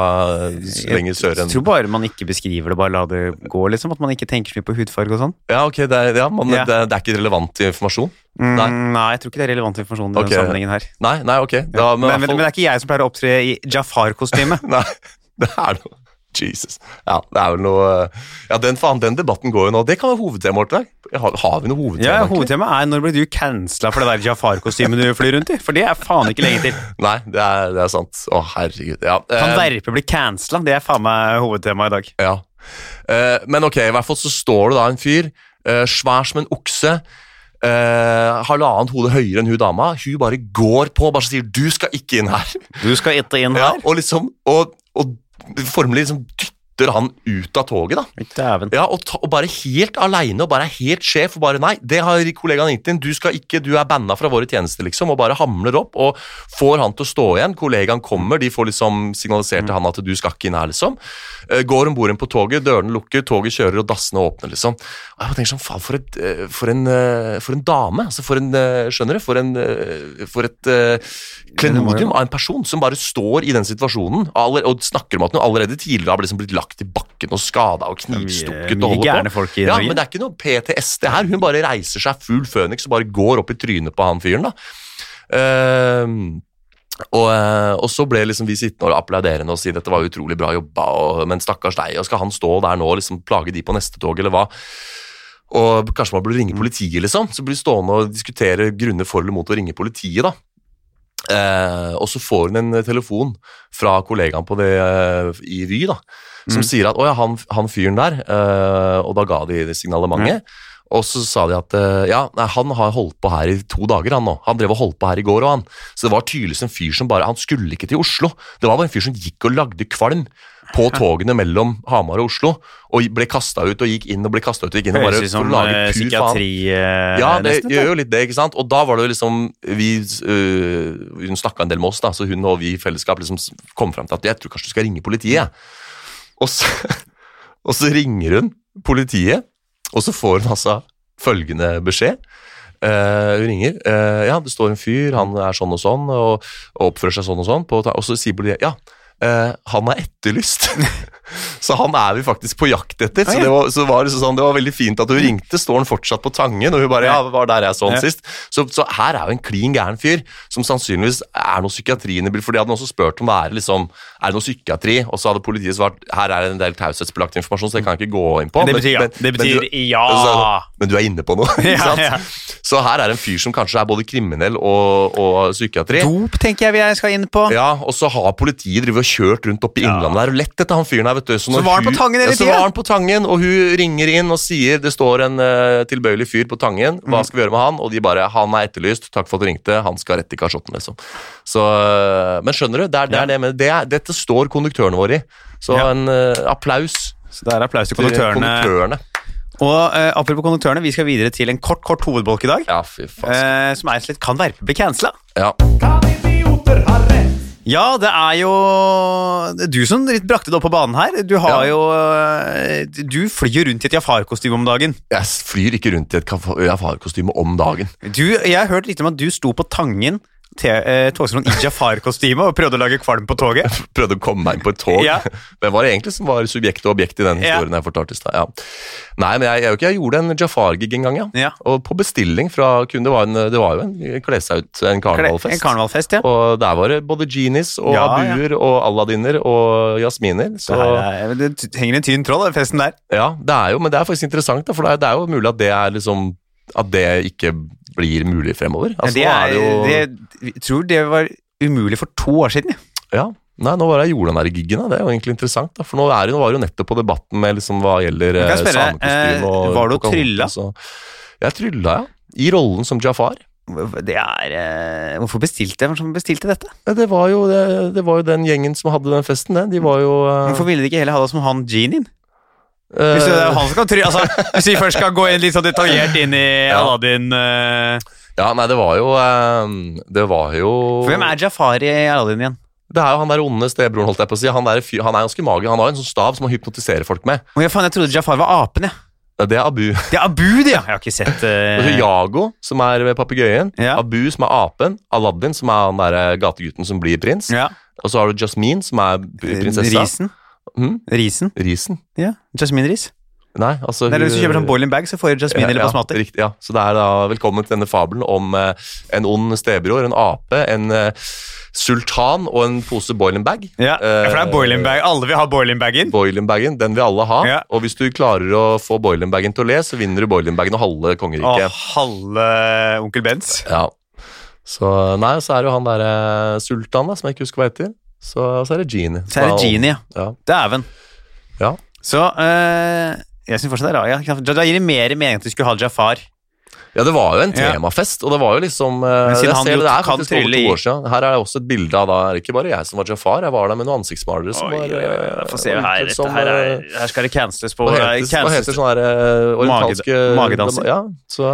Speaker 3: lenger sør enn
Speaker 2: Jeg tror bare man ikke beskriver det, bare la det gå, liksom. At man ikke tenker så mye på hudfarge og sånn.
Speaker 3: Ja, ok, det er, ja, man,
Speaker 2: Ja.
Speaker 3: Det, det er ikke relevant informasjon?
Speaker 2: Mm,
Speaker 3: Nei.
Speaker 2: nei. jeg tror ikke det er relevant informasjon i
Speaker 3: okay.
Speaker 2: denne sammenhengen her.
Speaker 3: Nei, nei, ok. Da,
Speaker 2: men, men, men det er ikke jeg som pleier å opptre i Jafar-kostyme.
Speaker 3: Nei, det er noe Jesus. Ja, det er vel noe Ja, den, faen, den debatten går jo nå. Det kan være hovedtemaet vårt i dag. Har, har vi noe hovedtema?
Speaker 2: ja,
Speaker 3: hovedtema
Speaker 2: Hovedtemaet er når ble du cancela for det der Jafar-kostymet du flyr rundt i? For det er faen ikke lenge til.
Speaker 3: Nei, det er, det er sant. Å, herregud. Ja.
Speaker 2: Kan
Speaker 3: eh,
Speaker 2: Verpe bli cancela? Det er faen meg hovedtemaet i dag.
Speaker 3: ja. Eh, men ok, i hvert fall så står det da en fyr, eh, svær som en okse, Uh, halvannet hode høyere enn hun dama. Hun bare går på bare sier 'du skal ikke inn her'.
Speaker 2: Du skal ikke inn her?
Speaker 3: Ja, og liksom, og, og formelig liksom dytter han ut av toget, da. Ja, og, ta, og bare helt aleine og bare helt sjef og bare nei, det har kollegaen ringt inn, du skal ikke, du er banna fra våre tjenester, liksom, og bare hamler opp og får han til å stå igjen. Kollegaen kommer, de får liksom signalisert til han at du skal ikke inn her, liksom. Eh, Går om bord på toget, dørene lukker, toget kjører og dassene åpner, liksom. Og jeg bare tenker sånn, faen, for, eh, for, en, eh, for en dame, altså for en, skjønner du, for, en, for et klenodium av en person som bare står i den situasjonen aller, og snakker om at hun allerede tidligere har liksom blitt lagt i bakken og skada og knivstukket. og holder på.
Speaker 2: folk i
Speaker 3: ja, men det er ikke noe PTSD her. Hun bare reiser seg full føniks og bare går opp i trynet på han fyren. da. Ehm, og, eh, og så ble liksom vi sittende og applauderende og si dette var utrolig bra jobba, og, men stakkars deg, og skal han stå der nå og liksom plage de på neste tog, eller hva? Og kanskje man burde ringe politiet, liksom. Så blir vi stående og diskutere grunner for eller mot å ringe politiet, da. Eh, og så får hun en telefon fra kollegaen på det eh, i Vy, da, som sier at 'å ja, han, han fyren der', eh, og da ga de signalementet. Og så sa de at eh, ja, nei, han har holdt på her i to dager, han nå. Han drev og holdt på her i går, òg, han. Så det var tydeligvis en fyr som bare Han skulle ikke til Oslo. Det var bare en fyr som gikk og lagde kvalm på togene mellom Hamar og Oslo, og ble kasta ut og gikk inn og ble kasta ut og gikk inn og bare for å lage
Speaker 2: eh,
Speaker 3: pur
Speaker 2: psykiatri eh,
Speaker 3: Ja, det
Speaker 2: nesten,
Speaker 3: gjør jo litt det, ikke sant? Og da var det jo liksom vi, øh, Hun snakka en del med oss, da, så hun og vi i fellesskap liksom kom fram til at jeg tror kanskje du skal ringe politiet. Og så, og så ringer hun politiet, og så får hun altså følgende beskjed. Uh, hun ringer. Uh, ja, det står en fyr, han er sånn og sånn, og, og oppfører seg sånn og sånn. På, og så sier politiet ja, han er etterlyst. så han er vi faktisk på jakt etter. Så det var, så var det, sånn, det var veldig fint at hun ringte. Står han fortsatt på Tangen? Og hun bare ja, var der jeg så han sist. Så, så her er jo en klin gæren fyr som sannsynligvis er noe psykiatri inne i bildet. For de hadde også spurt om det er liksom, er det noe psykiatri, og så hadde politiet svart her er det en del taushetsbelagt informasjon, så det kan jeg ikke gå inn på.
Speaker 2: Det
Speaker 3: Men-
Speaker 2: betyr ja.
Speaker 3: men-
Speaker 2: Det
Speaker 3: men
Speaker 2: betyr
Speaker 3: du-
Speaker 2: ja.
Speaker 3: Så, Men du er inne på noe,
Speaker 2: Ja, ja.
Speaker 3: Så her er en fyr som kanskje er både kriminell og, og psykiatri.
Speaker 2: Dop tenker jeg vi skal inn på.
Speaker 3: Ja, og så har politiet drivet og kjørt rundt oppe i Innlandet der og lett etter han fyren her, vet du.
Speaker 2: Så
Speaker 3: når
Speaker 2: var han på Tangen hele
Speaker 3: Ja, Så var han på Tangen, og hun ringer inn og sier det står en uh, tilbøyelig fyr på Tangen, hva
Speaker 2: Mm.
Speaker 3: skal vi gjøre med han? Og de bare han er etterlyst, takk for at du ringte, han skal rett i kasjotten, liksom. Så, uh, men skjønner du, det er, det er det med, det er, dette står konduktørene våre i. Så
Speaker 2: Ja.
Speaker 3: en uh, applaus
Speaker 2: Så det er applaus til
Speaker 3: til
Speaker 2: konduktørene.
Speaker 3: konduktørene.
Speaker 2: Og eh, apropos konduktørene, vi skal videre til en kort kort hovedbolk i dag.
Speaker 3: Ja, fy faen.
Speaker 2: eh, som er slett kan verpe bli cancela.
Speaker 3: Ja.
Speaker 2: Ja, det er jo du som litt brakte det opp på banen her. Du har
Speaker 3: Ja.
Speaker 2: jo eh, Du flyr rundt i et Jafar-kostyme om dagen.
Speaker 3: Jeg flyr ikke rundt i et Jafar-kostyme om dagen.
Speaker 2: Du, jeg har hørt litt om at du sto på Tangen eh, togstasjonen i Jafar-kostyme og prøvde å lage kvalm på toget.
Speaker 3: Prøvde å komme meg inn på et tog.
Speaker 2: Ja.
Speaker 3: Hvem var det egentlig som var subjekt og objekt i den
Speaker 2: Ja.
Speaker 3: historien jeg fortalte? Ja. Nei, men jeg, jeg, jeg gjorde en Jafar-gig en gang, ja.
Speaker 2: Ja.
Speaker 3: Og på bestilling fra kunden. Det var, en, det var jo en kle seg ut, en karnevalfest.
Speaker 2: En karnevalfest, ja.
Speaker 3: Og der var det både genies og
Speaker 2: Ja, ja.
Speaker 3: abuer og aladdiner og jasminer. Så
Speaker 2: det, det t- henger en tynn tråd, den festen der.
Speaker 3: ja, det er jo, men det er faktisk interessant, da, for det er, det er jo mulig at det er liksom At det ikke blir mulig fremover. Altså,
Speaker 2: det
Speaker 3: er,
Speaker 2: er,
Speaker 3: det jo,
Speaker 2: jeg tror det var umulig for to år siden. Ja.
Speaker 3: Nei, nå var det jeg gjorde den der giggen, det er jo egentlig interessant. da, For nå, er nå var det jo nettopp på debatten med liksom hva gjelder eh, samekostyme
Speaker 2: eh,
Speaker 3: og
Speaker 2: var du trylla?
Speaker 3: Jeg trylla, ja. I rollen som Jafar.
Speaker 2: Det er eh, Hvorfor bestilte jeg som bestilte dette?
Speaker 3: Det var, jo, det, det var jo den gjengen som hadde den festen, det. De var jo eh,
Speaker 2: Hvorfor ville de ikke heller ha det som han genien? Hvis, det er han som kan try, altså, hvis vi først skal gå inn litt sånn detaljert inn i
Speaker 3: Ja.
Speaker 2: Aladdin uh...
Speaker 3: Ja, nei, det var jo eh, Det var jo
Speaker 2: For Hvem er Jafar i Aladdin igjen?
Speaker 3: Det er jo han der onde stebroren, holdt jeg på å si. Han, der, han er ganske magisk. Han har jo en sånn stav som han hypnotiserer folk med.
Speaker 2: Å, ja, faen, jeg trodde Jafar var apen, jeg.
Speaker 3: Det er Abu.
Speaker 2: Det er Abu, det, ja! Jeg har ikke sett
Speaker 3: Og så
Speaker 2: eh,
Speaker 3: Jago, som er papegøyen.
Speaker 2: Ja.
Speaker 3: Abu, som er apen. Aladdin, som er han der gategutten som blir prins.
Speaker 2: ja.
Speaker 3: Og så har du Jasmine, som er prinsessa.
Speaker 2: Risen.
Speaker 3: Mhm.
Speaker 2: Risen.
Speaker 3: Risen?
Speaker 2: Ja. Jasmin Ris.
Speaker 3: Nei, altså
Speaker 2: er Hvis du kjøper sånn boiling bag, så får du Jasmin eller
Speaker 3: ja, riktig, ja. Så det er da velkommen til denne fabelen om eh, en ond stebror, en ape, en eh, sultan og en pose boiling bag.
Speaker 2: Ja, for det er boiling bag. Alle vil ha boiling bagen.
Speaker 3: Boiling bagen, den vil alle ha.
Speaker 2: Ja.
Speaker 3: Og hvis du klarer å få boiling bagen til å le, så vinner du boiling bagen og halve
Speaker 2: kongeriket.
Speaker 3: kongeriket.
Speaker 2: halve onkel Bens.
Speaker 3: Ja. Så nei, så er det jo han derre sultan, da, som jeg ikke husker hva heter. Så, så er det Genie.
Speaker 2: Så er det Genie, ja.
Speaker 3: Ja.
Speaker 2: Dæven.
Speaker 3: Ja.
Speaker 2: Så eh, jeg syns fortsatt det er rart. Ja. Da gir det mer mening at du skulle ha Jafar.
Speaker 3: Ja, det var jo en temafest, og det var jo liksom eh,
Speaker 2: Men siden han
Speaker 3: ser
Speaker 2: jo
Speaker 3: det, det er
Speaker 2: kan
Speaker 3: faktisk over
Speaker 2: trylle
Speaker 3: to
Speaker 2: i-
Speaker 3: år siden. Her er det også et bilde av da er det ikke bare jeg som var Jafar, jeg var der med noen ansiktsmalere som
Speaker 2: Oi,
Speaker 3: var
Speaker 2: Få se
Speaker 3: eh,
Speaker 2: her.
Speaker 3: som,
Speaker 2: her, er,
Speaker 3: eh,
Speaker 2: her skal det canceles på
Speaker 3: hva
Speaker 2: eh,
Speaker 3: heter, heter sånn her eh, orientalske
Speaker 2: magedanser.
Speaker 3: Ja, så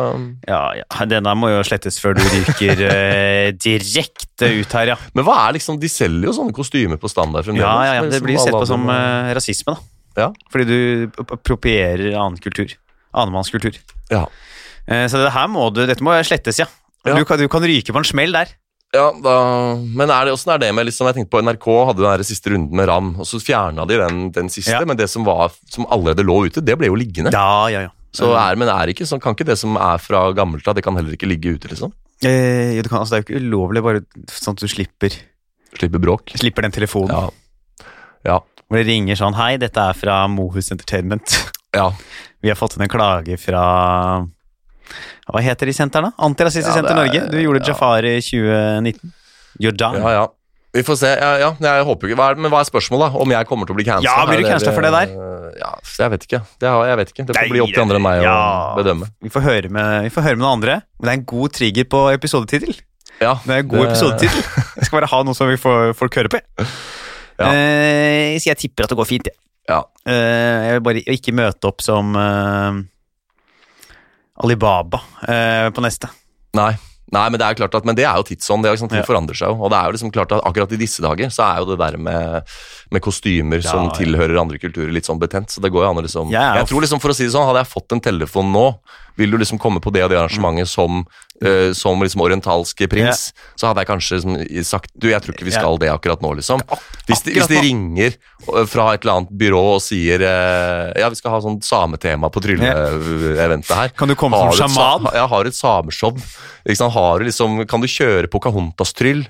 Speaker 2: Ja, ja, denne må jo slettes før du ryker eh, direkte ut her, ja.
Speaker 3: Men hva er liksom De selger jo sånne kostymer på standard fremdeles.
Speaker 2: Ja, ja, ja. Det
Speaker 3: liksom
Speaker 2: blir sett på som eh, rasisme, da.
Speaker 3: Ja.
Speaker 2: Fordi du propierer annen kultur. Annenmannskultur.
Speaker 3: Ja.
Speaker 2: Eh, Så det her må du, dette må slettes, ja.
Speaker 3: Ja.
Speaker 2: Du, kan, du kan ryke på en smell der.
Speaker 3: Ja, da, men er det, hvordan er det med liksom, Jeg tenkte på NRK hadde den siste runden med Ram, og så fjerna de den, den siste,
Speaker 2: Ja.
Speaker 3: men det som, var, som allerede lå ute, det ble jo liggende.
Speaker 2: Ja, ja, ja.
Speaker 3: Så er, men er ikke, sånn, kan ikke det som er fra gammelt av, det kan heller ikke ligge ute, liksom?
Speaker 2: Eh, jo, det, kan, altså, det er jo ikke ulovlig, bare sånn at du slipper,
Speaker 3: Slipper bråk.
Speaker 2: slipper den telefonen.
Speaker 3: Ja. Ja.
Speaker 2: Hvor det ringer sånn Hei, dette er fra Mohus Entertainment.
Speaker 3: ja.
Speaker 2: Vi har fått inn en klage fra Hva heter de sentrene? Antirasistisk
Speaker 3: Ja,
Speaker 2: Senter
Speaker 3: er-
Speaker 2: Norge. Du gjorde
Speaker 3: ja.
Speaker 2: Jafar i 2019. Jordan.
Speaker 3: ja, ja. Vi får se. Ja, ja, jeg håper ikke, hva er, Men hva er spørsmålet? da? Om jeg kommer til å bli cancela?
Speaker 2: Ja, blir du cancela for det der?
Speaker 3: Ja, jeg vet ikke. Det, jeg vet ikke. det får
Speaker 2: Nei,
Speaker 3: bli opp til andre enn meg
Speaker 2: ja.
Speaker 3: å bedømme.
Speaker 2: Vi får, høre med, vi får høre med noen andre. Men det er en god trigger på episodetittel.
Speaker 3: Ja,
Speaker 2: Det er en god
Speaker 3: det-
Speaker 2: episodetittel. Jeg skal bare ha noe som vi får folk høre på.
Speaker 3: Ja.
Speaker 2: Eh, så jeg tipper at det går fint, jeg.
Speaker 3: Ja.
Speaker 2: Eh, jeg vil bare ikke møte opp som eh, Alibaba eh, på neste.
Speaker 3: Nei. Nei, men det er jo klart at, men det er jo tidsånd. det Ting
Speaker 2: Ja.
Speaker 3: forandrer seg jo. Og det er jo liksom klart at akkurat i disse dager så er jo det der med, med kostymer som
Speaker 2: Ja, ja.
Speaker 3: tilhører andre kulturer, litt sånn betent. Så det går jo an å liksom
Speaker 2: Jeg
Speaker 3: Jeg tror liksom, for å si det sånn, hadde jeg fått en telefon nå, vil du liksom komme på det og det arrangementet som, uh, som liksom orientalske prins, så hadde jeg kanskje liksom sagt Du, jeg tror ikke vi skal det akkurat nå, liksom. Hvis de, hvis de ringer eh, fra et eller annet byrå og sier uh, Ja, vi skal ha sånn sametema på trylleeventet her.
Speaker 2: Kan du komme
Speaker 3: Har
Speaker 2: som sjaman?
Speaker 3: Ja, har et sameshow. Har du liksom, kan du kjøre Pocahontas-tryll?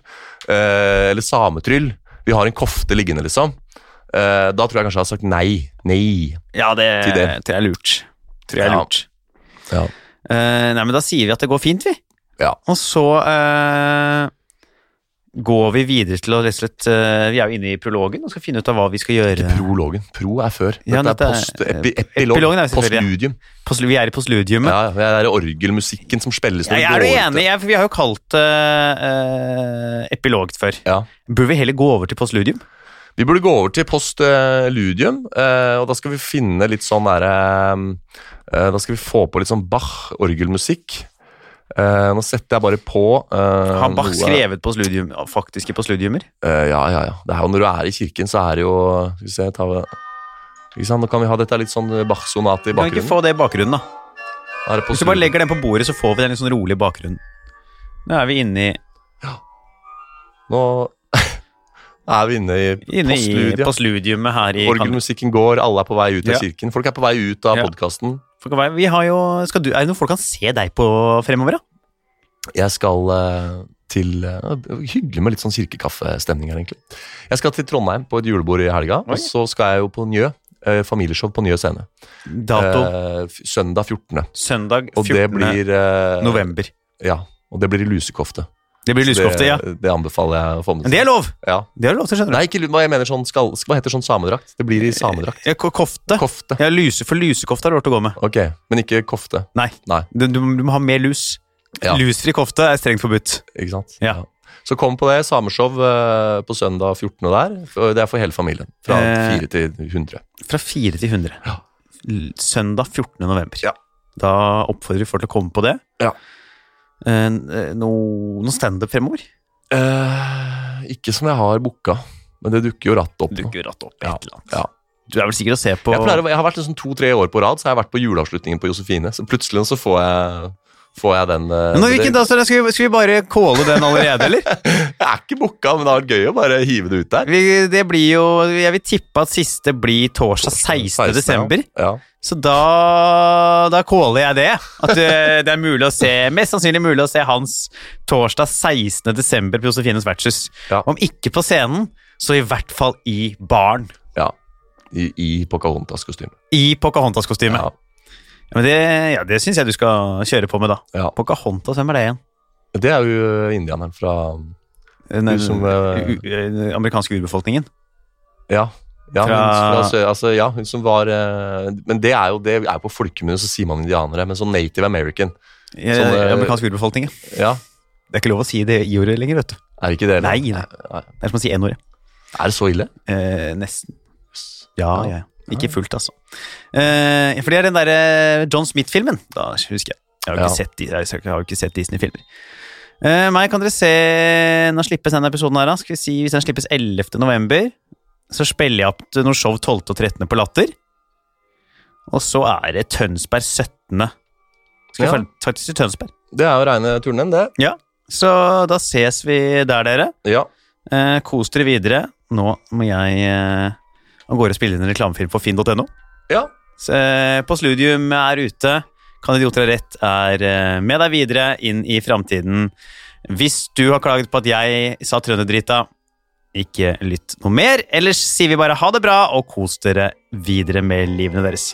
Speaker 3: Uh, eller sametryll? Vi har en kofte liggende, liksom. Uh, da tror jeg kanskje jeg har sagt nei. Nei.
Speaker 2: Ja, det,
Speaker 3: Til det.
Speaker 2: tror jeg er lurt. Tror jeg er
Speaker 3: Ja.
Speaker 2: lurt.
Speaker 3: Ja.
Speaker 2: Eh, nei, men da sier vi at det går fint, vi.
Speaker 3: Ja.
Speaker 2: Og så eh, går vi videre til å rett og slett eh, Vi er jo inne i prologen og skal finne ut av hva vi skal gjøre.
Speaker 3: Prologen. Pro er før.
Speaker 2: Ja,
Speaker 3: Dette
Speaker 2: dette
Speaker 3: er post, epi, epilog.
Speaker 2: Er
Speaker 3: Postludium.
Speaker 2: Post, vi er i postludiumet.
Speaker 3: Ja, ja, det er orgelmusikken som spilles når
Speaker 2: Jeg er du enig? Jeg, vi har jo kalt det uh, epilog før.
Speaker 3: Ja.
Speaker 2: Burde vi heller gå over til postludium?
Speaker 3: Vi burde gå over til postludium, uh, og da skal vi finne litt sånn derre eh, Da skal vi få på litt sånn Bach-orgelmusikk. Eh, nå setter jeg bare på eh,
Speaker 2: Har Bach
Speaker 3: noe-
Speaker 2: skrevet faktisk faktiske postludiumer?
Speaker 3: Eh, ja, ja, ja. Det er jo Når du er i kirken, så er det jo Skal vi se ta? Nå kan vi ha dette litt sånn Bach-sonate i bakgrunnen.
Speaker 2: Kan vi ikke få det i bakgrunnen, da? Hvis du bare legger den på bordet, så får vi den litt sånn rolig i bakgrunnen. Nå er vi inne i,
Speaker 3: Nå er vi inne i
Speaker 2: inne i
Speaker 3: postludiet.
Speaker 2: postludiumet her i
Speaker 3: Orgelmusikken går, alle er på vei ut av
Speaker 2: Ja.
Speaker 3: kirken. Folk er på vei ut av
Speaker 2: Ja.
Speaker 3: podkasten.
Speaker 2: Vi har jo, skal du, er det noe folk kan se deg på fremover, da?
Speaker 3: Jeg skal eh, til eh, Hyggelig med litt sånn kirkekaffestemning her, egentlig. Jeg skal til Trondheim på et julebord i helga,
Speaker 2: Oi.
Speaker 3: og så skal jeg jo på Njø. eh, familieshow på Njø scene.
Speaker 2: Dato
Speaker 3: Eh, søndag 14.
Speaker 2: søndag
Speaker 3: Og
Speaker 2: 14.
Speaker 3: det blir eh,
Speaker 2: november.
Speaker 3: Ja. Og det blir i lusekofte.
Speaker 2: Det blir lyskofte, ja.
Speaker 3: Det, det anbefaler jeg å få med
Speaker 2: Men det er lov!
Speaker 3: Ja.
Speaker 2: Det er lov til, skjønner du.
Speaker 3: Nei, ikke hva jeg mener sånn skal, Hva heter sånn samedrakt? Det blir i samedrakt.
Speaker 2: Ja, kofte.
Speaker 3: Kofte.
Speaker 2: Ja, lyse, for lusekofte har du lov å gå med.
Speaker 3: Ok, men ikke kofte.
Speaker 2: Nei.
Speaker 3: Nei.
Speaker 2: Du, du, du må ha mer lus.
Speaker 3: Ja.
Speaker 2: Lusfri kofte er strengt forbudt.
Speaker 3: Ikke sant?
Speaker 2: Ja.
Speaker 3: Så kom på det. Sameshow eh, på søndag 14. der. Det er for hele familien. Fra
Speaker 2: Eh.
Speaker 3: 4 til 100.
Speaker 2: Fra 4 til 100.
Speaker 3: Ja.
Speaker 2: Søndag 14. november.
Speaker 3: Ja.
Speaker 2: Da oppfordrer vi folk til å komme på det.
Speaker 3: Ja.
Speaker 2: Eh, no, noe standup fremover?
Speaker 3: Eh, ikke som jeg har booka, men det dukker jo ratt opp.
Speaker 2: Dukker ratt opp
Speaker 3: Ja,
Speaker 2: eller annet.
Speaker 3: ja.
Speaker 2: Du er vel sikker å se på
Speaker 3: Jeg, pleier, jeg har vært liksom to-tre år på rad, så jeg har vært på juleavslutningen på Josefine. Så plutselig så får jeg, får jeg den eh,
Speaker 2: Men når hvilken, da, så skal, vi, skal vi bare calle den allerede, eller?
Speaker 3: Jeg er ikke booka, men det har vært gøy å bare hive det ut der.
Speaker 2: Vi, det blir jo Jeg vil tippe at siste blir torsdag 16. desember.
Speaker 3: Ja.
Speaker 2: Så da, da caller jeg det. At det, det er mulig å se Mest sannsynlig mulig å se Hans torsdag 16. desember på Josefines vertshus.
Speaker 3: Ja.
Speaker 2: Om ikke på scenen, så i hvert fall i baren.
Speaker 3: ja. I, i Pocahontas-kostyme.
Speaker 2: I Pocahontas-kostyme.
Speaker 3: Ja.
Speaker 2: Ja, men det, ja, det syns jeg du skal kjøre på med, da.
Speaker 3: Ja.
Speaker 2: Pocahontas, hvem er det igjen?
Speaker 3: Det er jo indianeren fra
Speaker 2: Den,
Speaker 3: som, eh,
Speaker 2: den amerikanske urbefolkningen.
Speaker 3: Ja. Ja, hun,
Speaker 2: Fra-
Speaker 3: fra, altså, ja, hun som var uh, Men det er jo det er på folkemunne, så sier man indianere. Men sånn native american Sånn,
Speaker 2: Amerikansk urbefolkning. ja.
Speaker 3: Ja,
Speaker 2: Det er ikke lov å si det i-ordet lenger, vet du.
Speaker 3: er ikke det eller?
Speaker 2: Nei, nei. Det er som å si n-ordet.
Speaker 3: Er det så ille?
Speaker 2: Eh, nesten. Ja,
Speaker 3: Ja.
Speaker 2: ja. Ikke fullt, altså. Eh, for det er den derre John Smith-filmen. Da husker jeg. Jeg har jo ikke,
Speaker 3: Ja.
Speaker 2: sett, jeg har ikke sett Disney-filmer. Eh, meg kan dere se Nå slippes denne episoden her, da. Skal vi si Hvis den slippes 11. november, så spiller jeg opp noe show 12. og 13. på Latter. Og så er det Tønsberg 17. Skal
Speaker 3: Ja.
Speaker 2: vi faktisk til Tønsberg.
Speaker 3: Det er jo reine turneen, det.
Speaker 2: Ja. Så da ses vi der, dere.
Speaker 3: Ja.
Speaker 2: Eh, kos dere videre. Nå må jeg eh, av gårde spille inn en reklamefilm for finn.no.
Speaker 3: ja.
Speaker 2: Så, eh, På Sludium er ute. Kan idioter ha rett er eh, med deg videre inn i framtiden. Hvis du har klaget på at jeg sa trønderdrita, ikke lytt noe mer. Ellers sier vi bare ha det bra, og kos dere videre med livene deres.